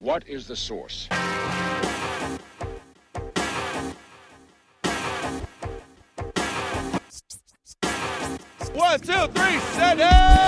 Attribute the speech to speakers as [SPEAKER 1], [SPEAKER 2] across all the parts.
[SPEAKER 1] What is the source? One, two, three, set it!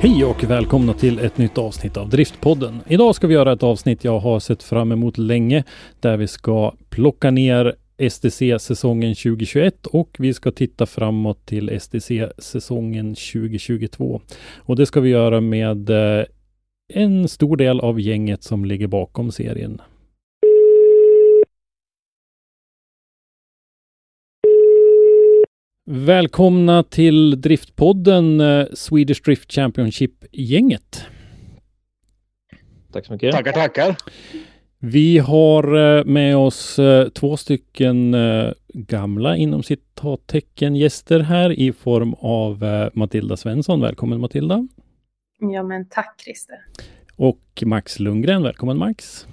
[SPEAKER 2] Hej och välkomna till ett nytt avsnitt av Driftpodden. Idag ska vi göra ett avsnitt jag har sett fram emot länge där vi ska plocka ner STC säsongen 2021 och vi ska titta framåt till STC säsongen 2022. Och det ska vi göra med eh, en stor del av gänget som ligger bakom serien. Välkomna till Driftpodden eh, Swedish Drift Championship-gänget.
[SPEAKER 3] Tack så mycket.
[SPEAKER 1] Tackar, tackar.
[SPEAKER 2] Vi har eh, med oss eh, två stycken eh, gamla inom citattecken gäster här i form av Matilda Svensson. Välkommen Matilda.
[SPEAKER 4] Ja men tack Christer.
[SPEAKER 2] Och Max Lundgren. Välkommen Max.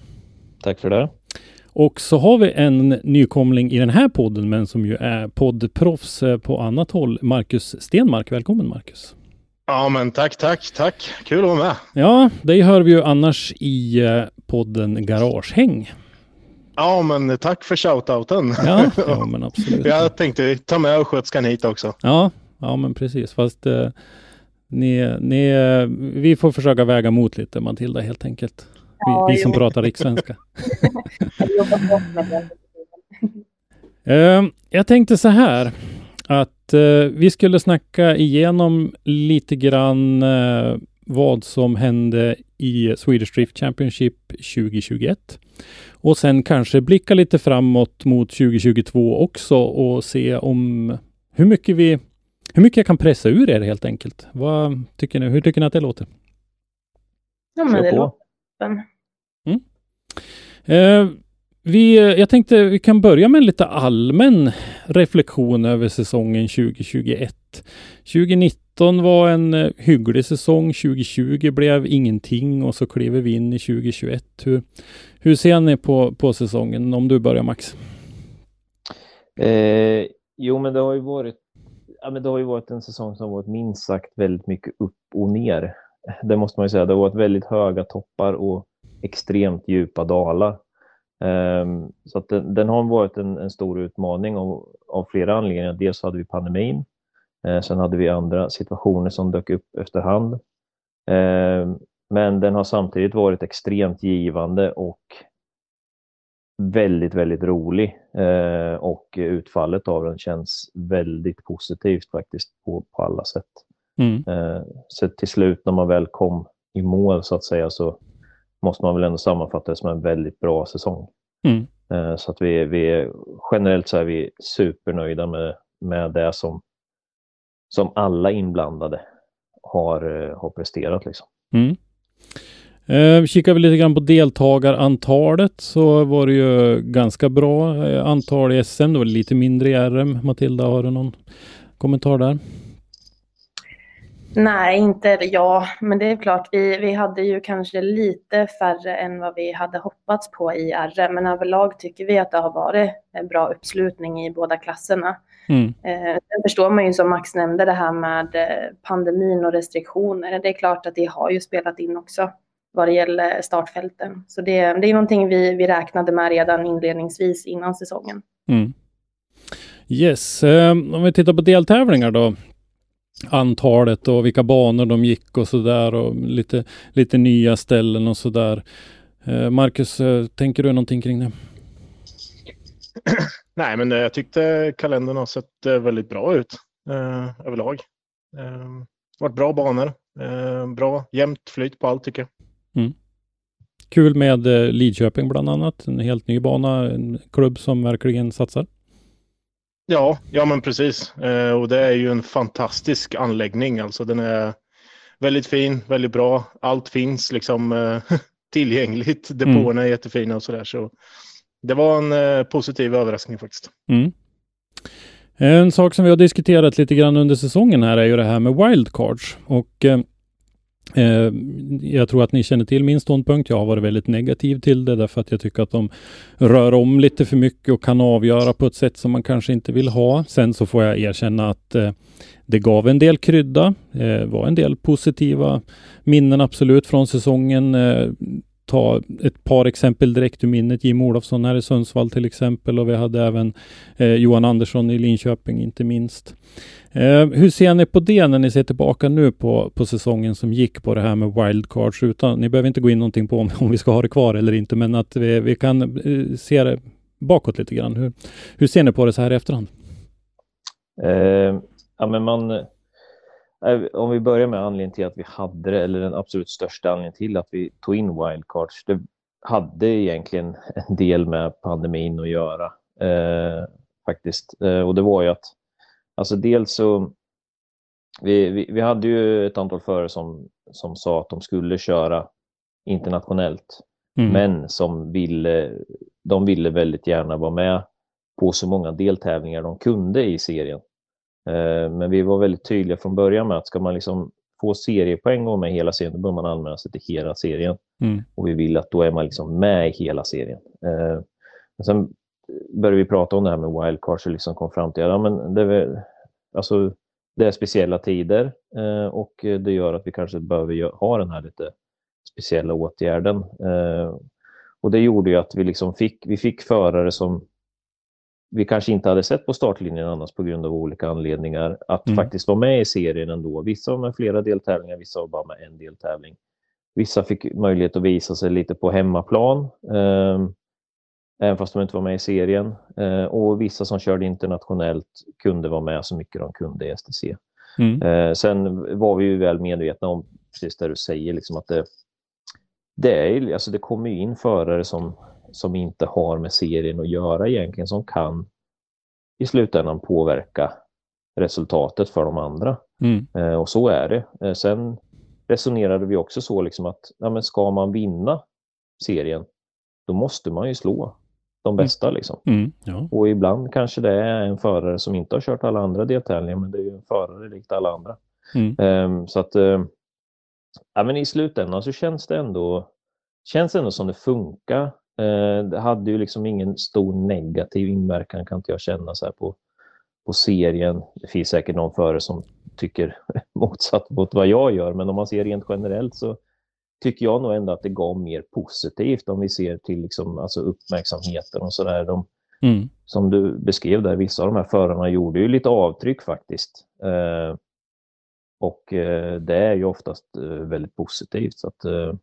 [SPEAKER 3] Tack för det.
[SPEAKER 2] Och så har vi en nykomling i den här podden, men som ju är poddproffs på annat håll. Marcus Stenmark. Välkommen Marcus.
[SPEAKER 5] Ja, men tack, tack, tack. Kul att vara med.
[SPEAKER 2] Ja, dig hör vi ju annars i podden Garagehäng.
[SPEAKER 5] Ja, men tack för shoutouten.
[SPEAKER 2] Ja, ja men absolut.
[SPEAKER 5] Jag tänkte ta med skötskan hit också.
[SPEAKER 2] Ja, ja men precis. Fast eh, ni, ni, eh, vi får försöka väga mot lite Matilda helt enkelt. Vi,
[SPEAKER 4] Ja,
[SPEAKER 2] vi som pratar rikssvenska.
[SPEAKER 4] Jag jobbar hårt med det.
[SPEAKER 2] Eh, jag tänkte så här att eh, vi skulle snacka igenom lite grann eh, vad som hände i Swedish Drift Championship 2021. Och sen kanske blicka lite framåt mot 2022 också och se om hur mycket vi hur mycket jag kan pressa ur er helt enkelt. Vad tycker ni? Hur tycker ni att det låter?
[SPEAKER 4] Ja men det låter toppen.
[SPEAKER 2] Eh, vi, jag tänkte vi kan börja med en lite allmän reflektion över säsongen 2021. 2019 var en eh, hygglig säsong. 2020 blev ingenting och så kliver vi in i 2021. Hur, hur ser ni på, på säsongen? Om du börjar Max.
[SPEAKER 3] Eh, jo, men det har ju varit ja, men det har ju varit en säsong som har varit minst sagt väldigt mycket upp och ner. Det måste man ju säga. Det har varit väldigt höga toppar och extremt djupa dalar. Um, så att den, den har varit en, en stor utmaning av, av flera anledningar. Dels hade vi pandemin. Eh, sen hade vi andra situationer som dök upp efterhand. Ehm, men den har samtidigt varit extremt givande och väldigt, väldigt rolig. Eh, och utfallet av den känns väldigt positivt faktiskt på, på alla sätt.
[SPEAKER 2] Mm.
[SPEAKER 3] Eh, så till slut när man väl kom i mål så att säga så måste man väl ändå sammanfatta det som en väldigt bra säsong.
[SPEAKER 2] Mm.
[SPEAKER 3] Eh, så att vi, vi generellt så är vi supernöjda med, med det som, som alla inblandade har, eh, har presterat. Liksom.
[SPEAKER 2] Mm. Eh, kikar vi lite grann på deltagarantalet så var det ju ganska bra eh, antal i SM. Det var lite mindre i RM. Matilda, har du någon kommentar där?
[SPEAKER 4] Nej, inte ja, men det är klart, vi, vi hade ju kanske lite färre än vad vi hade hoppats på i RM, men överlag tycker vi att det har varit en bra uppslutning i båda klasserna.
[SPEAKER 2] Mm.
[SPEAKER 4] Eh, sen förstår man ju som Max nämnde det här med eh, pandemin och restriktioner. Det är klart att det har ju spelat in också vad det gäller startfälten. Så det, det är någonting vi, vi räknade med redan inledningsvis innan säsongen.
[SPEAKER 2] Mm. Yes, eh, om vi tittar på deltävlingar då. Antalet och vilka banor de gick och sådär och lite, lite nya ställen och sådär. Eh, Marcus, tänker du någonting kring det?
[SPEAKER 5] Nej, men jag tyckte kalendern har sett väldigt bra ut eh, överlag. Eh, varit bra banor, eh, bra jämnt flyt på allt tycker jag.
[SPEAKER 2] Mm. Kul med Lidköping bland annat, en helt ny bana, en klubb som verkligen satsar.
[SPEAKER 5] Ja, ja men precis. Eh, och det är ju en fantastisk anläggning. Alltså den är väldigt fin, väldigt bra. Allt finns liksom eh, tillgängligt. Depåerna mm. är jättefina och sådär. Så det var en eh, positiv överraskning faktiskt.
[SPEAKER 2] Mm. En sak som vi har diskuterat lite grann under säsongen här är ju det här med wildcards. Och eh, eh, jag tror att ni känner till min ståndpunkt. Jag har varit väldigt negativ till det därför att jag tycker att de rör om lite för mycket och kan avgöra på ett sätt som man kanske inte vill ha. Sen så får jag erkänna att eh, det gav en del krydda. Det var en del positiva minnen absolut från säsongen eh, ta ett par exempel direkt ur minnet. Jim Olofsson här i Sundsvall till exempel och vi hade även eh, Johan Andersson i Linköping inte minst. Eh, hur ser ni på det när ni ser tillbaka nu på, på säsongen som gick på det här med wildcards? Utan, ni behöver inte gå in någonting på om, om vi ska ha det kvar eller inte, men att vi, vi kan eh, se det bakåt lite grann. Hur, hur ser ni på det så här i efterhand?
[SPEAKER 3] Eh, ja, men man om vi börjar med anledningen till att vi hade det, eller den absolut största anledningen till att vi tog in wildcards, det hade egentligen en del med pandemin att göra eh, faktiskt. Eh, och det var ju att, alltså dels så, vi, vi, vi, hade ju ett antal förare som, som sa att de skulle köra internationellt, mm. men som ville, de ville väldigt gärna vara med på så många deltävlingar de kunde i serien. Eh, men vi var väldigt tydliga från början med att ska man liksom få seriepoäng och med hela serien, då bör man anmäla sig till hela serien. Mm. Och vi vill att då är man liksom med i hela serien. Eh, men sen började vi prata om det här med wildcards och liksom kom fram till att ja, det, är, alltså, det är speciella tider eh, och det gör att vi kanske behöver ha den här lite speciella åtgärden. Och det gjorde ju att vi, liksom fick, vi fick förare som vi kanske inte hade sett på startlinjen annars på grund av olika anledningar, att mm. faktiskt vara med i serien ändå. Vissa var med flera deltävlingar, vissa var bara med en deltävling. Vissa fick möjlighet att visa sig lite på hemmaplan, eh, även fast de inte var med i serien. Eh, och vissa som körde internationellt kunde vara med så mycket de kunde i STC. Mm. Eh, sen var vi ju väl medvetna om, precis det du säger, liksom att det, det, är, alltså det kommer in förare som som inte har med serien att göra egentligen, som kan i slutändan påverka resultatet för de andra. Mm. Eh, och så är det. Eh, sen resonerade vi också så liksom att ja, men ska man vinna serien, då måste man ju slå de mm. bästa. Liksom. Mm. Ja. Och ibland kanske det är en förare som inte har kört alla andra deltävlingar, men det är ju en förare likt alla andra. Mm. Um, så att uh, ja, men i slutändan så känns det ändå, känns ändå som det funkar. Eh, det hade ju liksom ingen stor negativ inverkan kan inte jag känna så här på, på serien. Det finns säkert någon före som tycker motsatt mot vad jag gör, men om man ser rent generellt så tycker jag nog ändå att det gav mer positivt om vi ser till liksom, alltså uppmärksamheten och sådär. mm. Som du beskrev där, vissa av de här förarna gjorde ju lite avtryck faktiskt. Eh, och eh, det är ju oftast eh, väldigt positivt. Så att, eh,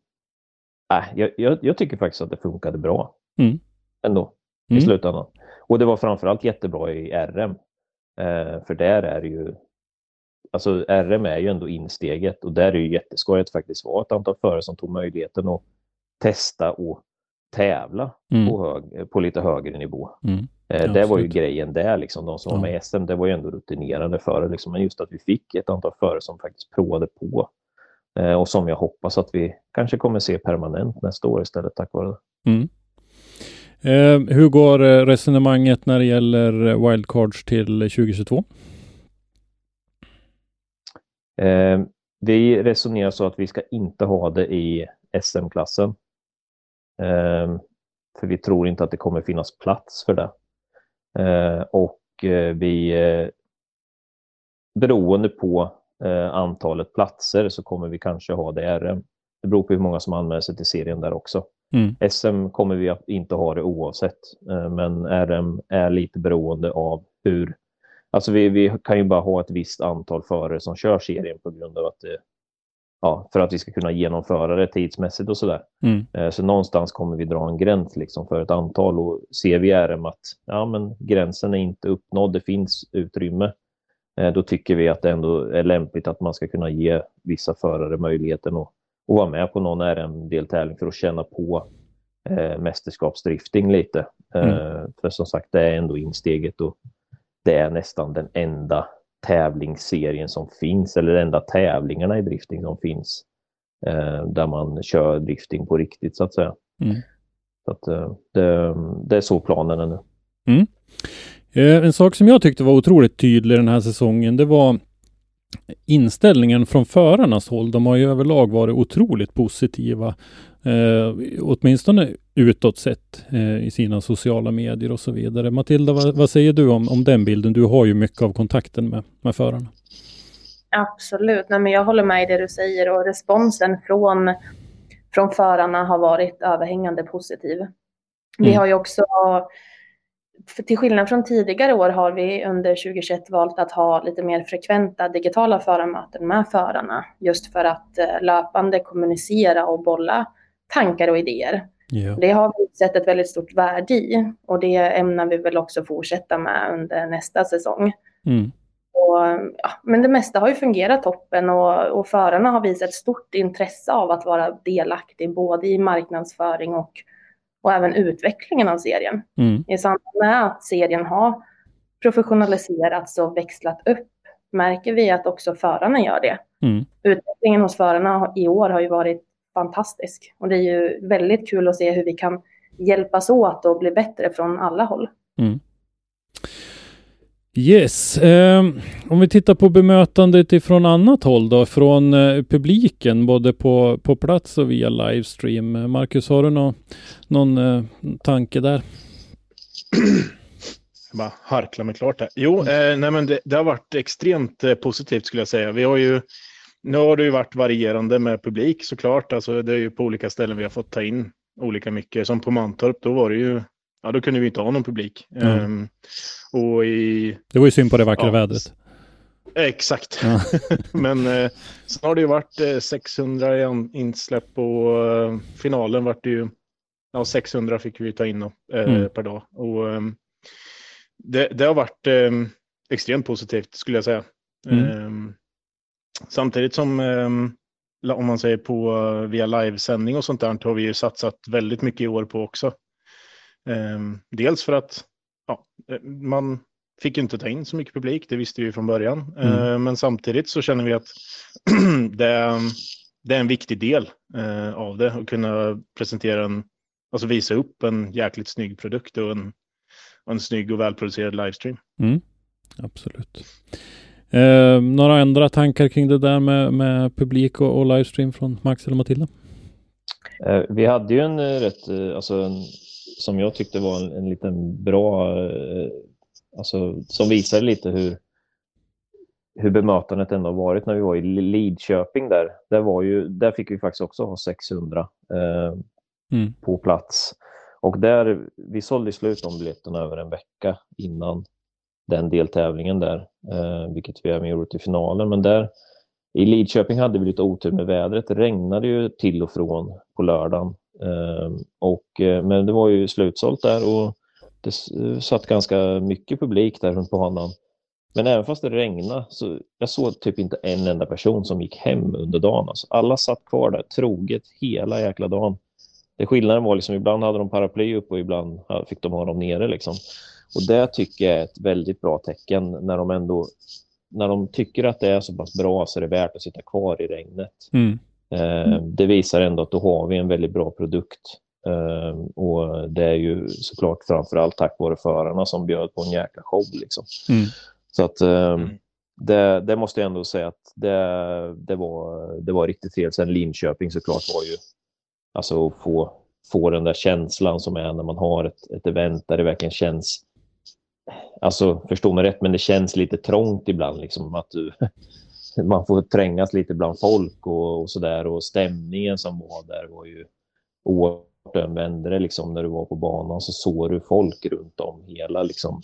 [SPEAKER 3] äh, jag, jag, tycker faktiskt att det funkade bra mm. ändå i mm. slutändan. Och det var framförallt jättebra i RM. Eh, för där är det ju, alltså RM är ju ändå insteget och där är det ju jätteskoj att faktiskt vara ett antal förare som tog möjligheten att testa och tävla mm. på, hög, på lite högre nivå. Mm. Eh, ja, det var ju grejen där, liksom. de som ja. var med i SM, det var ju ändå rutinerade förare. Liksom. Men just att vi fick ett antal förare som faktiskt provade på och som jag hoppas att vi kanske kommer se permanent nästa år istället tack vare det. Mm.
[SPEAKER 2] Eh, hur går eh, resonemanget när det gäller wildcards till 2022?
[SPEAKER 3] Eh, vi resonerar så att vi ska inte ha det i SM-klassen. Eh, för vi tror inte att det kommer finnas plats för det. Eh, och vi, beroende på eh, antalet platser så kommer vi kanske ha det RM. Det beror på hur många som anmäler sig till serien där också. Mm. SM kommer vi inte ha det oavsett, eh, men RM är lite beroende av hur... Alltså vi, vi kan ju bara ha ett visst antal förare som kör serien på grund av att det, ja, för att vi ska kunna genomföra det tidsmässigt och sådär.
[SPEAKER 2] Mm.
[SPEAKER 3] Eh, så någonstans kommer vi dra en gräns liksom för ett antal och ser vi RM att ja, men gränsen är inte uppnådd, det finns utrymme. Eh, då tycker vi att det ändå är lämpligt att man ska kunna ge vissa förare möjligheten att, att vara med på någon RM-deltävling för att känna på eh, mästerskapsdrifting lite.
[SPEAKER 2] Mm.
[SPEAKER 3] Eh, för som sagt, det är ändå insteget och det är nästan den enda tävlingsserien som finns, eller enda tävlingarna i drifting som finns, eh, där man kör drifting på riktigt så att säga.
[SPEAKER 2] Mm.
[SPEAKER 3] Så att, eh, det, det är så planen är nu.
[SPEAKER 2] Eh, En sak som jag tyckte var otroligt tydlig den här säsongen, det var inställningen från förarnas håll. De har ju överlag varit otroligt positiva, eh, åtminstone utåt sett eh, i sina sociala medier och så vidare. Matilda, vad, vad säger du om, om den bilden? Du har ju mycket av kontakten med, med förarna.
[SPEAKER 4] Absolut, Nej, men jag håller med i det du säger och responsen från, från förarna har varit överhängande positiv. Vi
[SPEAKER 2] Mm.
[SPEAKER 4] har ju också, till skillnad från tidigare år har vi under 2021 valt att ha lite mer frekventa digitala förarmöten med förarna just för att eh, löpande kommunicera och bolla tankar och idéer.
[SPEAKER 2] Ja.
[SPEAKER 4] Det har vi sett ett väldigt stort värde i och det ämnar vi väl också fortsätta med under nästa säsong.
[SPEAKER 2] Mm.
[SPEAKER 4] Och, ja, men det mesta har ju fungerat toppen och, och förarna har visat stort intresse av att vara delaktig både i marknadsföring och, och även utvecklingen av serien.
[SPEAKER 2] Mm.
[SPEAKER 4] I samband med att serien har professionaliserats och växlat upp märker vi att också förarna gör det.
[SPEAKER 2] Mm.
[SPEAKER 4] Utvecklingen hos förarna i år har ju varit fantastisk och det är ju väldigt kul att se hur vi kan hjälpas åt och bli bättre från alla håll.
[SPEAKER 2] Yes, um, om vi tittar på bemötandet ifrån annat håll då, från uh, publiken, både på, på plats och via livestream. Marcus, har du nå, någon uh, tanke där?
[SPEAKER 5] Jag bara harkla mig klart här. Jo, eh, nej men det, det har varit extremt eh, positivt skulle jag säga. Vi har ju, nu har det ju varit varierande med publik såklart. Alltså, det är ju på olika ställen vi har fått ta in olika mycket. Som på Mantorp, då var det ju, ja då kunde vi inte ha någon publik.
[SPEAKER 2] Mm.
[SPEAKER 5] Ehm, och i,
[SPEAKER 2] Det var ju synd på det vackra
[SPEAKER 5] Ja.
[SPEAKER 2] vädret.
[SPEAKER 5] exakt.
[SPEAKER 2] Ja.
[SPEAKER 5] Men eh, sen har det ju varit eh, 600 i insläpp och eh, finalen vart det ju, ja 600 fick vi ta in eh,
[SPEAKER 2] Mm.
[SPEAKER 5] per dag. Och eh, det, det har varit eh, extremt positivt skulle jag säga.
[SPEAKER 2] Mm.
[SPEAKER 5] Samtidigt som, om man säger på eh, via livesändning och sånt där, har vi ju satsat väldigt mycket i år på också. Eh, dels för att ja, eh, man fick ju inte ta in så mycket publik, det visste vi från början.
[SPEAKER 2] Mm.
[SPEAKER 5] Eh, Men samtidigt så känner vi att det, är, det är en viktig del eh, av det, att kunna presentera en, alltså visa upp en jäkligt snygg produkt och en, och en snygg och välproducerad livestream.
[SPEAKER 2] Mm. Absolut. Eh, några andra tankar kring det där med, med publik och, och livestream från Max eller Matilda?
[SPEAKER 3] Eh, Vi hade ju en eh, rätt, alltså en, som jag tyckte var en, en liten bra, eh, alltså som visade lite hur, hur bemötandet ändå har varit när vi var i Lidköping där. Där, var ju, där fick vi faktiskt också ha 600 eh,
[SPEAKER 2] Mm.
[SPEAKER 3] på plats. Och där, vi sålde slut de biljetterna över en vecka innan den deltävlingen där, eh, vilket vi även gjorde till finalen. Men där i Lidköping hade vi lite otur med vädret. Det regnade ju till och från på lördagen. Ehm, och, eh, men det var ju slutsålt där och det satt ganska mycket publik där runt banan. Men även fast det regnade så jag såg typ inte en enda person som gick hem under dagen. Alltså, alla satt kvar där troget hela jäkla dagen. Det skillnaden var liksom ibland hade de paraply upp och ibland fick de ha dem nere liksom. Och det tycker jag är ett väldigt bra tecken när de ändå när de tycker att det är så pass bra så är det värt att sitta kvar i regnet.
[SPEAKER 2] Mm.
[SPEAKER 3] Eh, det visar ändå att då har vi en väldigt bra produkt. Eh, och det är ju såklart framförallt tack vare förarna som bjöd på en jäkla show. Liksom.
[SPEAKER 2] Mm.
[SPEAKER 3] Så att eh,
[SPEAKER 5] Mm.
[SPEAKER 3] det, det måste jag ändå säga att det, det, var, det var riktigt trevligt. Sen Linköping såklart var ju alltså att få, få den där känslan som är när man har ett, ett event där det verkligen känns Alltså förstå mig rätt, men det känns lite trångt ibland. Liksom, att du, man får trängas lite bland folk och, och sådär. Och stämningen som var där var ju oerhört den vände det liksom när du var på banan så såg du folk runt om hela liksom.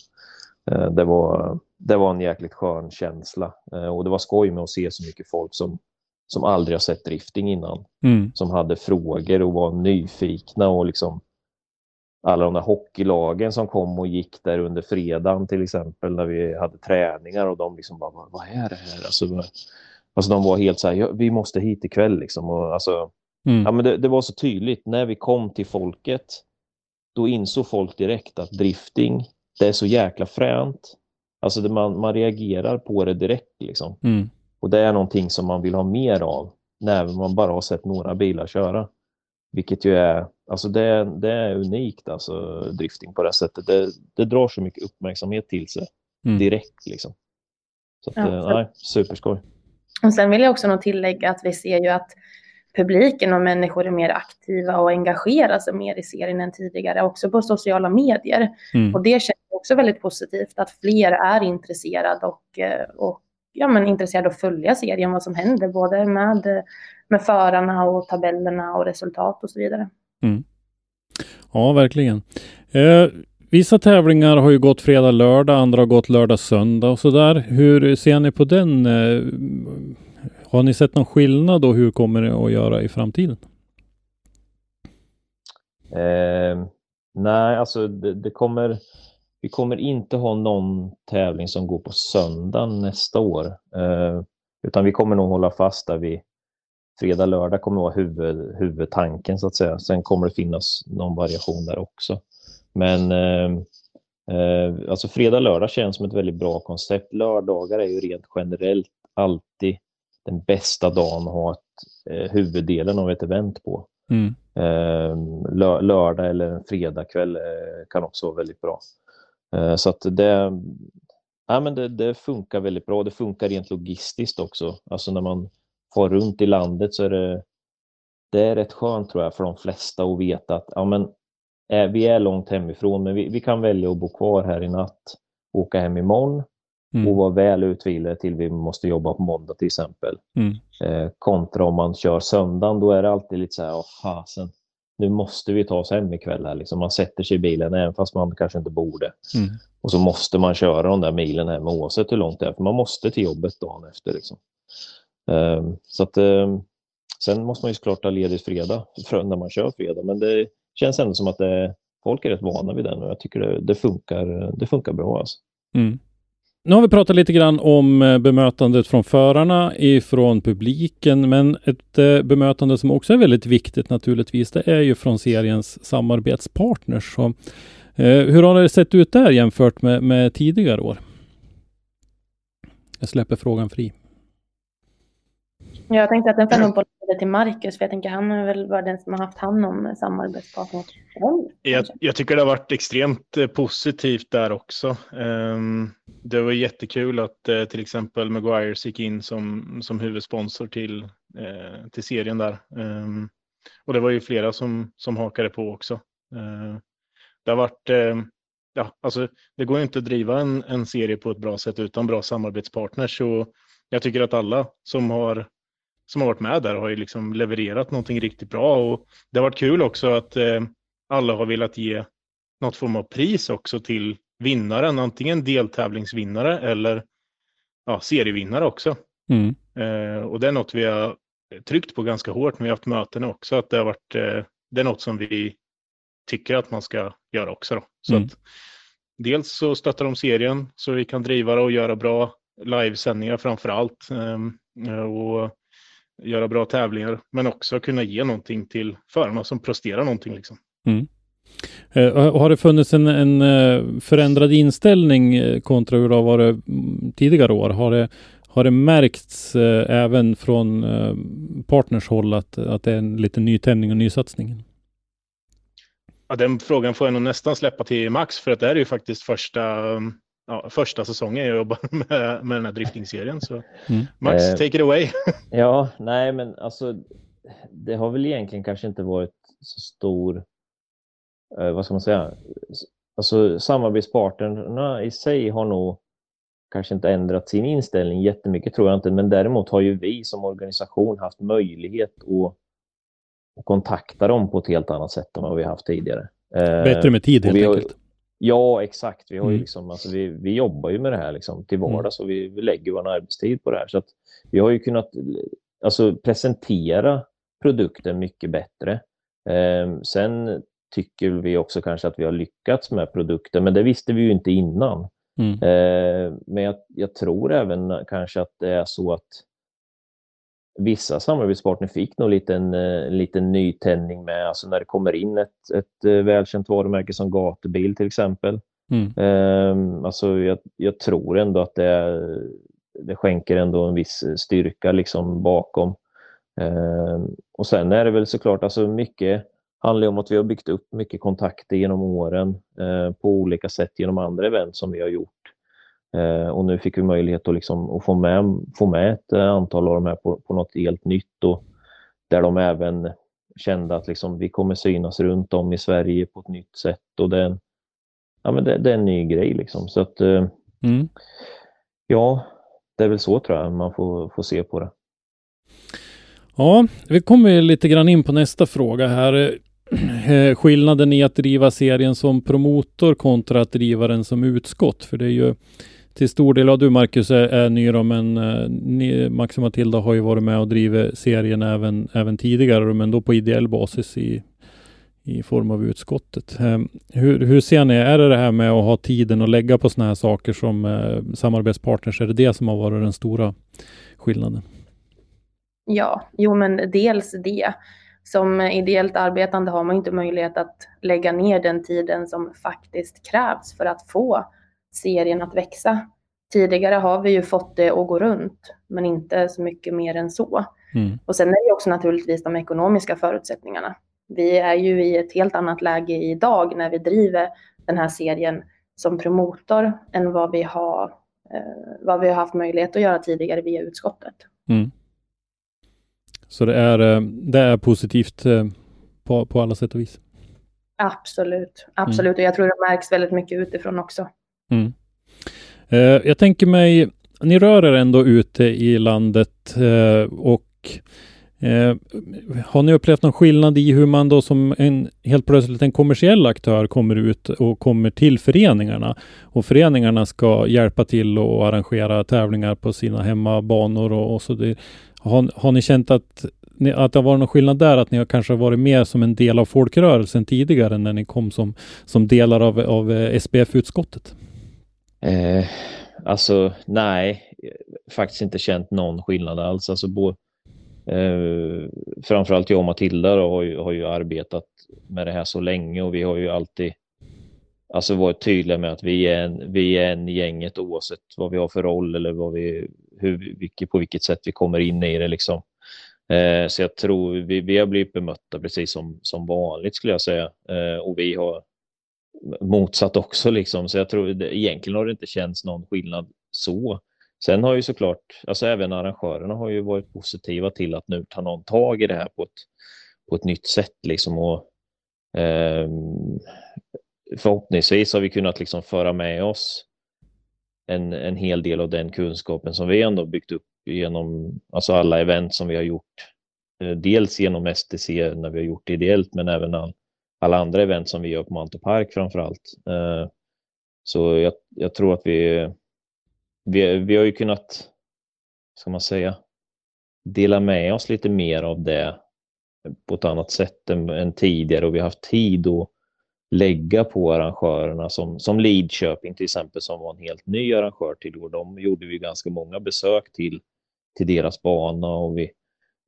[SPEAKER 3] Eh, Det var, det var en jäkligt skön känsla eh, och det var skoj med att se så mycket folk som, som aldrig har sett drifting innan.
[SPEAKER 2] Mm.
[SPEAKER 3] Som hade frågor och var nyfikna och liksom alla de där hockeylagen som kom och gick där under fredagen till exempel när vi hade träningar och de liksom bara, vad, är det här? Alltså, alltså de var helt så här, ja, vi måste hit ikväll liksom. Och, alltså,
[SPEAKER 2] Mm.
[SPEAKER 3] ja, men det, det var så tydligt, när vi kom till folket, då insåg folk direkt att drifting, det är så jäkla fränt. Alltså det, man, man reagerar på det direkt liksom.
[SPEAKER 2] Mm.
[SPEAKER 3] Och det är någonting som man vill ha mer av när man bara har sett några bilar köra. Vilket ju är, alltså det, är- det är unikt alltså drifting på det sättet. Det, det drar så mycket uppmärksamhet till sig
[SPEAKER 2] Mm.
[SPEAKER 3] direkt liksom. Så att,
[SPEAKER 4] Ja,
[SPEAKER 3] eh, nej, superskoj.
[SPEAKER 4] Och sen vill jag också nog tillägga att vi ser ju att publiken och människor är mer aktiva och engagerar sig mer i serien än tidigare, också på sociala medier.
[SPEAKER 2] Mm.
[SPEAKER 4] Och det känns också väldigt positivt att fler är intresserade och, eh, och ja, men intresserade av att följa serien, vad som händer, både med, med förarna och tabellerna och resultat och så vidare.
[SPEAKER 2] Ja, verkligen. Eh, vissa tävlingar har ju gått fredag, lördag, andra har gått lördag, söndag och sådär. Hur ser ni på den? Eh, har ni sett någon skillnad och hur kommer det att göra i framtiden?
[SPEAKER 3] Eh, nej, alltså det, det kommer, vi kommer inte ha någon tävling som går på söndag nästa år. Eh, utan vi kommer nog hålla fast där vi fredag, lördag kommer vara huvud, huvudtanken så att säga. Sen kommer det finnas någon variation där också. Men eh, eh, alltså fredag, lördag känns som ett väldigt bra koncept. Lördagar är ju rent generellt alltid den bästa dagen att ha ett, eh, huvuddelen av ett event på.
[SPEAKER 2] Mm.
[SPEAKER 3] Lö- lördag eller en fredagkväll kan också vara väldigt bra. Eh, så att det, ja, men det, det funkar väldigt bra. Det funkar rent logistiskt också. Alltså när man far runt i landet så är det, det är rätt skönt tror jag för de flesta att veta att ja, men, eh, vi är långt hemifrån men vi, vi kan välja att bo kvar här i natt, åka hem imorgon och
[SPEAKER 2] Mm.
[SPEAKER 3] vara väl utvilade till vi måste jobba på måndag till exempel.
[SPEAKER 2] Mm.
[SPEAKER 3] Eh, kontra om man kör söndagen, då är det alltid lite så här, åh fasen, nu måste vi ta oss hem ikväll här. Liksom. Man sätter sig i bilen även fast man kanske inte borde.
[SPEAKER 2] Mm.
[SPEAKER 3] Och så måste man köra de där milen hem oavsett hur långt det är, för man måste till jobbet dagen efter. Liksom. Ehm, så att, ehm, sen måste man ju såklart ha ledigt fredag, när man kör fredag, men det känns ändå som att det, folk är rätt vana vid den och jag tycker det, det, funkar, det funkar bra. Alltså.
[SPEAKER 2] Mm. Nu har vi pratat lite grann om eh, bemötandet från förarna ifrån publiken, men ett eh, bemötande som också är väldigt viktigt naturligtvis, det är ju från seriens samarbetspartners. Så, eh, hur har det sett ut där jämfört med, med tidigare år? Jag släpper frågan fri.
[SPEAKER 4] Jag tänkte att den får nog till Marcus, för jag tänker han är väl bara den som har haft hand om samarbetspartner.
[SPEAKER 5] Jag, jag tycker det har varit extremt eh, positivt där också. Ehm, det var jättekul att eh, till exempel Maguires gick in som, som huvudsponsor till, eh, till serien där. Ehm, och det var ju flera som, som hakade på också. Ehm, det har varit, ja, alltså det går ju inte att driva en, en serie på ett bra sätt utan bra samarbetspartners. Så jag tycker att alla som har som har varit med där har ju liksom levererat någonting riktigt bra och det har varit kul också att eh, alla har velat ge något form av pris också till vinnaren, antingen deltävlingsvinnare eller ja, serievinnare också.
[SPEAKER 2] Mm.
[SPEAKER 5] Eh, och det är något vi har tryckt på ganska hårt när vi har haft möten också, att det har varit, eh, det är något som vi tycker att man ska göra också. Då. Så
[SPEAKER 2] Mm.
[SPEAKER 5] att, dels så stöttar de serien så vi kan driva det och göra bra livesändningar framför allt. Eh, och göra bra tävlingar, men också kunna ge någonting till förarna som presterar någonting. Liksom.
[SPEAKER 2] Eh, har det funnits en, en eh, förändrad inställning eh, kontra hur det har varit mm, tidigare år? Har det, har det märkts eh, även från eh, partners håll att, att det är en liten nytändning och nysatsning?
[SPEAKER 5] Ja, den frågan får jag nog nästan släppa till Max, för att det här är ju faktiskt första, ja, första säsongen jag jobbar med, med den här driftingserien. Så
[SPEAKER 2] Mm.
[SPEAKER 5] Max,
[SPEAKER 3] Eh,
[SPEAKER 5] take it away.
[SPEAKER 3] Ja, nej men alltså det har väl egentligen kanske inte varit så stor, eh, vad ska man säga, alltså samarbetspartnerna i sig har nog kanske inte ändrat sin inställning jättemycket tror jag inte, men däremot har ju vi som organisation haft möjlighet att, att kontakta dem på ett helt annat sätt än vad vi haft tidigare. Eh,
[SPEAKER 2] Bättre med tid helt enkelt.
[SPEAKER 3] Ja, exakt. Vi, har ju
[SPEAKER 2] Mm.
[SPEAKER 3] liksom, alltså vi, vi jobbar ju med det här liksom till
[SPEAKER 2] Mm.
[SPEAKER 3] vardags och vi, vi lägger vår arbetstid på det här. Så att vi har ju kunnat alltså presentera produkten mycket bättre. Eh, sen tycker vi också kanske att vi har lyckats med produkten, men det visste vi ju inte innan.
[SPEAKER 2] Mm.
[SPEAKER 3] Eh, men jag, jag, tror även kanske att det är så att vissa samarbetspartner fick nog lite en, eh, liten nytändning med, alltså när det kommer in ett, ett eh, välkänt varumärke som Gatubil till exempel.
[SPEAKER 2] Mm.
[SPEAKER 3] Eh, alltså jag, jag, tror ändå att det, det skänker ändå en viss styrka liksom bakom. Eh, och sen är det väl såklart, alltså mycket handlar om att vi har byggt upp mycket kontakter genom åren eh, på olika sätt genom andra event som vi har gjort. Eh, och nu fick vi möjlighet att, liksom, att få, med, få med ett eh, antal av de här på, på något helt nytt och där de även kände att liksom, vi kommer synas runt om i Sverige på ett nytt sätt och det är en, ja, men det, det är en ny grej. Liksom. Så att, eh,
[SPEAKER 2] mm.
[SPEAKER 3] Ja, det är väl så tror jag man får, får se på det.
[SPEAKER 2] Ja, vi kommer lite grann in på nästa fråga här. Skillnaden i att driva serien som promotor kontra att driva den som utskott. För det är ju till stor del, ja du Marcus är, är ny då, men eh, ni, Max och Matilda har ju varit med och drivit serien även, även tidigare, men då på ideell basis i, i form av utskottet. Eh, hur, hur ser ni, är det det här med att ha tiden att lägga på sådana här saker som eh, samarbetspartners, är det det som har varit den stora skillnaden?
[SPEAKER 4] Ja, jo men dels det som ideellt arbetande har man inte möjlighet att lägga ner den tiden som faktiskt krävs för att få serien att växa. Tidigare har vi ju fått det att gå runt, men inte så mycket mer än så.
[SPEAKER 2] Mm.
[SPEAKER 4] Och sen är det också naturligtvis de ekonomiska förutsättningarna. Vi är ju i ett helt annat läge idag när vi driver den här serien som promotor än vad vi har, eh, vad vi har haft möjlighet att göra tidigare via utskottet.
[SPEAKER 2] Mm. Så det är, eh, det är positivt eh, på, på alla sätt och vis.
[SPEAKER 4] Absolut, absolut. Mm. Och jag tror det märks väldigt mycket utifrån också.
[SPEAKER 2] Mm. Eh, jag tänker mig, ni rör er ändå ute i landet eh, och Eh, har ni upplevt någon skillnad i hur man då som en helt plötsligt en kommersiell aktör kommer ut och kommer till föreningarna och föreningarna ska hjälpa till och arrangera tävlingar på sina hemmabanor och, och så det, har, har ni känt att, ni, att det har varit någon skillnad där? Att ni har kanske varit mer som en del av folkrörelsen tidigare när ni kom som, som delar av, av eh, SPF-utskottet?
[SPEAKER 3] Eh, alltså nej, faktiskt inte känt någon skillnad alls. Alltså, bo, eh, framförallt jag och Matilda då, har, ju, har ju arbetat med det här så länge och vi har ju alltid alltså varit tydliga med att vi är en, vi är en gänget oavsett vad vi har för roll eller vad vi, hur, vilket, på vilket sätt vi kommer in i det. Liksom. Eh, så jag tror vi, vi har blivit bemötta precis som, som vanligt skulle jag säga. Eh, och vi har motsatt också liksom. Så jag tror det, egentligen har det inte känts någon skillnad så. Sen har ju såklart, alltså även arrangörerna har ju varit positiva till att nu ta någon tag i det här på ett, på ett nytt sätt liksom. Och, eh, förhoppningsvis har vi kunnat liksom föra med oss en, en hel del av den kunskapen som vi ändå byggt upp genom alltså alla event som vi har gjort. Eh, dels genom STC när vi har gjort det ideellt, men även all, alla andra event som vi gör på Mantorp Park framför allt. Eh, så jag, jag tror att vi, vi, vi har ju kunnat, ska man säga, dela med oss lite mer av det på ett annat sätt än, än tidigare och vi har haft tid att lägga på arrangörerna som, som Lidköping till exempel som var en helt ny arrangör till och De gjorde vi ganska många besök till, till deras bana och vi,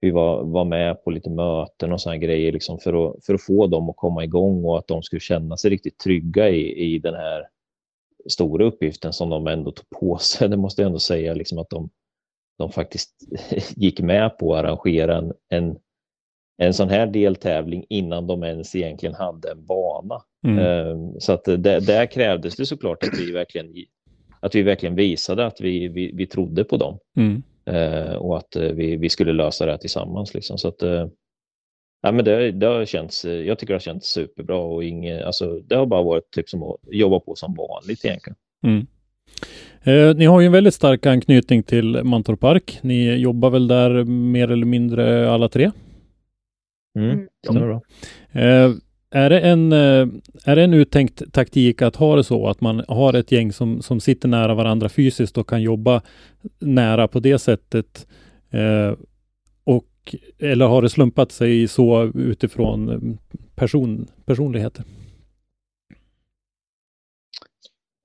[SPEAKER 3] vi var, var med på lite möten och sådana grejer liksom för, att, för att få dem att komma igång och att de skulle känna sig riktigt trygga i, i den här stora uppgiften som de ändå tog på sig. Det måste jag ändå säga liksom att de, de faktiskt gick med på att arrangera en, en en sån här deltävling innan de ens egentligen hade en bana. Mm. Ehm, så att det, där krävdes det såklart att vi verkligen, att vi verkligen visade att vi, vi, vi trodde på dem
[SPEAKER 2] mm.
[SPEAKER 3] Ehm, och att eh, vi, vi skulle lösa det här tillsammans. Liksom. Så att, eh, ja, men det, det har känts, jag tycker det har känts superbra och inget, alltså, det har bara varit typ som att jobba på som vanligt egentligen.
[SPEAKER 2] Mm. Eh, ni har ju en väldigt stark anknytning till Mantorp Park. Ni jobbar väl där mer eller mindre alla tre?
[SPEAKER 3] Mm, mm.
[SPEAKER 2] stämmer bra. Eh, är det, en, eh, är det en uttänkt taktik att ha det så att man har ett gäng som, som sitter nära varandra fysiskt och kan jobba nära på det sättet? Eh, och, eller har det slumpat sig så utifrån eh, person, personligheter?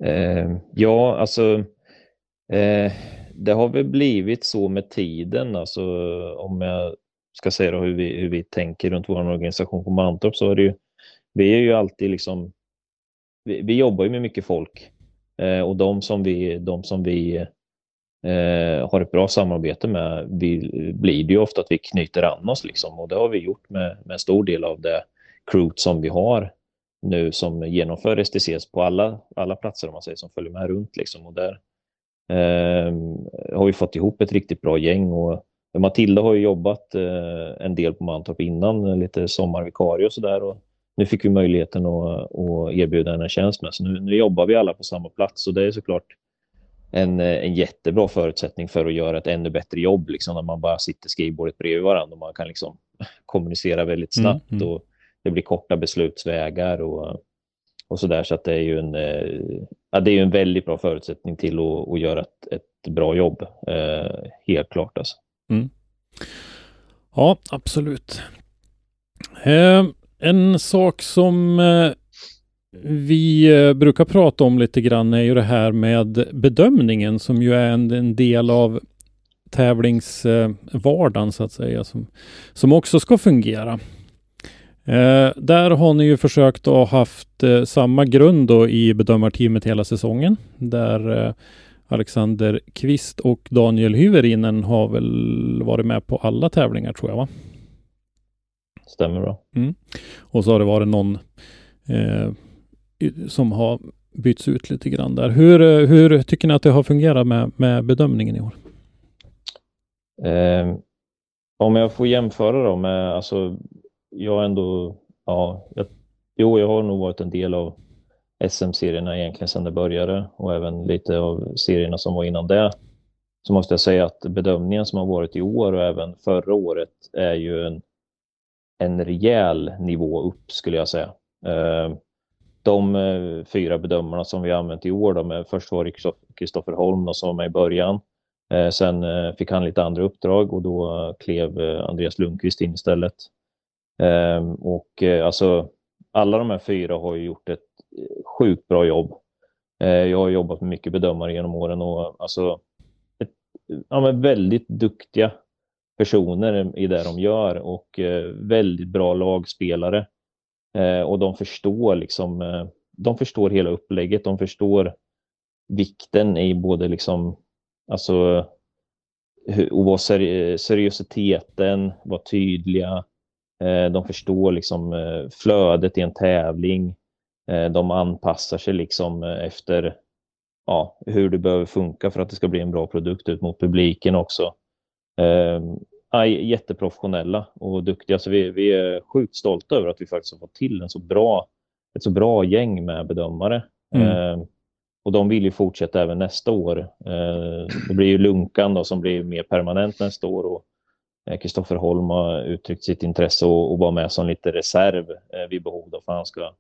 [SPEAKER 3] Eh, ja, alltså eh, det har väl blivit så med tiden, alltså om jag ska säga då hur vi, hur vi tänker runt vår organisation på Mantorp så är det ju, vi är ju alltid liksom, vi, vi jobbar ju med mycket folk eh, och de som vi, de som vi eh, har ett bra samarbete med vi, blir det ju ofta att vi knyter an oss liksom och det har vi gjort med, med en stor del av det crew som vi har nu som genomför STCs på alla, alla platser om man säger som följer med runt liksom och där eh, har vi fått ihop ett riktigt bra gäng och Matilda har ju jobbat eh, en del på Mantorp innan, lite sommarvikarie och sådär. Nu fick vi möjligheten att, att erbjuda henne en tjänst med, så nu, nu, jobbar vi alla på samma plats och det är såklart en, en jättebra förutsättning för att göra ett ännu bättre jobb, liksom, när man bara sitter skrivbordet bredvid varandra och man kan liksom kommunicera väldigt mm, snabbt mm, mm. och det blir korta beslutsvägar och, och så där. Så att det är ju en, eh, ja, det är en väldigt bra förutsättning till att, att göra ett, ett bra jobb, eh, helt klart. Alltså. Mm.
[SPEAKER 2] Ja, absolut. Eh, en sak som eh, vi eh, brukar prata om lite grann är ju det här med bedömningen som ju är en, en del av tävlingsvardagen så att säga, som, som också ska fungera. Eh, där har ni ju försökt att ha haft eh, samma grund då i bedömarteamet hela säsongen, där eh, Alexander Kvist och Daniel Hyvärinen har väl varit med på alla tävlingar tror jag va?
[SPEAKER 3] Stämmer bra.
[SPEAKER 2] Mm. Och så har det varit någon eh, som har bytts ut lite grann där. Hur, eh, hur tycker ni att det har fungerat med, med bedömningen i år?
[SPEAKER 3] Eh, om jag får jämföra då med, alltså jag ändå, ja, jag, jo, jag har nog varit en del av SM-serierna egentligen sedan det började och även lite av serierna som var innan det. Så måste jag säga att bedömningen som har varit i år och även förra året är ju en, en rejäl nivå upp skulle jag säga. Eh, de eh, fyra bedömarna som vi använt i år, de, först var det Kristoffer Holm som var med i början. Eh, sen fick han lite andra uppdrag och då klev Andreas Lundqvist in istället. Och alltså alla de här fyra har ju gjort ett sjukt bra jobb. Jag har jobbat med mycket bedömare genom åren och alltså ett, ja, men väldigt duktiga personer i det de gör och eh, väldigt bra lagspelare. Eh, och de förstår liksom, eh, de förstår hela upplägget, de förstår vikten i både liksom, alltså och vara seriositeten, vara tydliga. De förstår liksom flödet i en tävling. De anpassar sig liksom efter ja, hur det behöver funka för att det ska bli en bra produkt ut mot publiken också. Ehm, Ja, jätteprofessionella och duktiga, så vi, vi är sjukt stolta över att vi faktiskt har fått till en så bra, ett så bra gäng med bedömare. Mm. Ehm, och de vill ju fortsätta även nästa år. Ehm, det blir ju Lunkan då, som blir mer permanent nästa år och eh, Kristoffer Holm har uttryckt sitt intresse och, vara med som lite reserv vid behov då, för han ska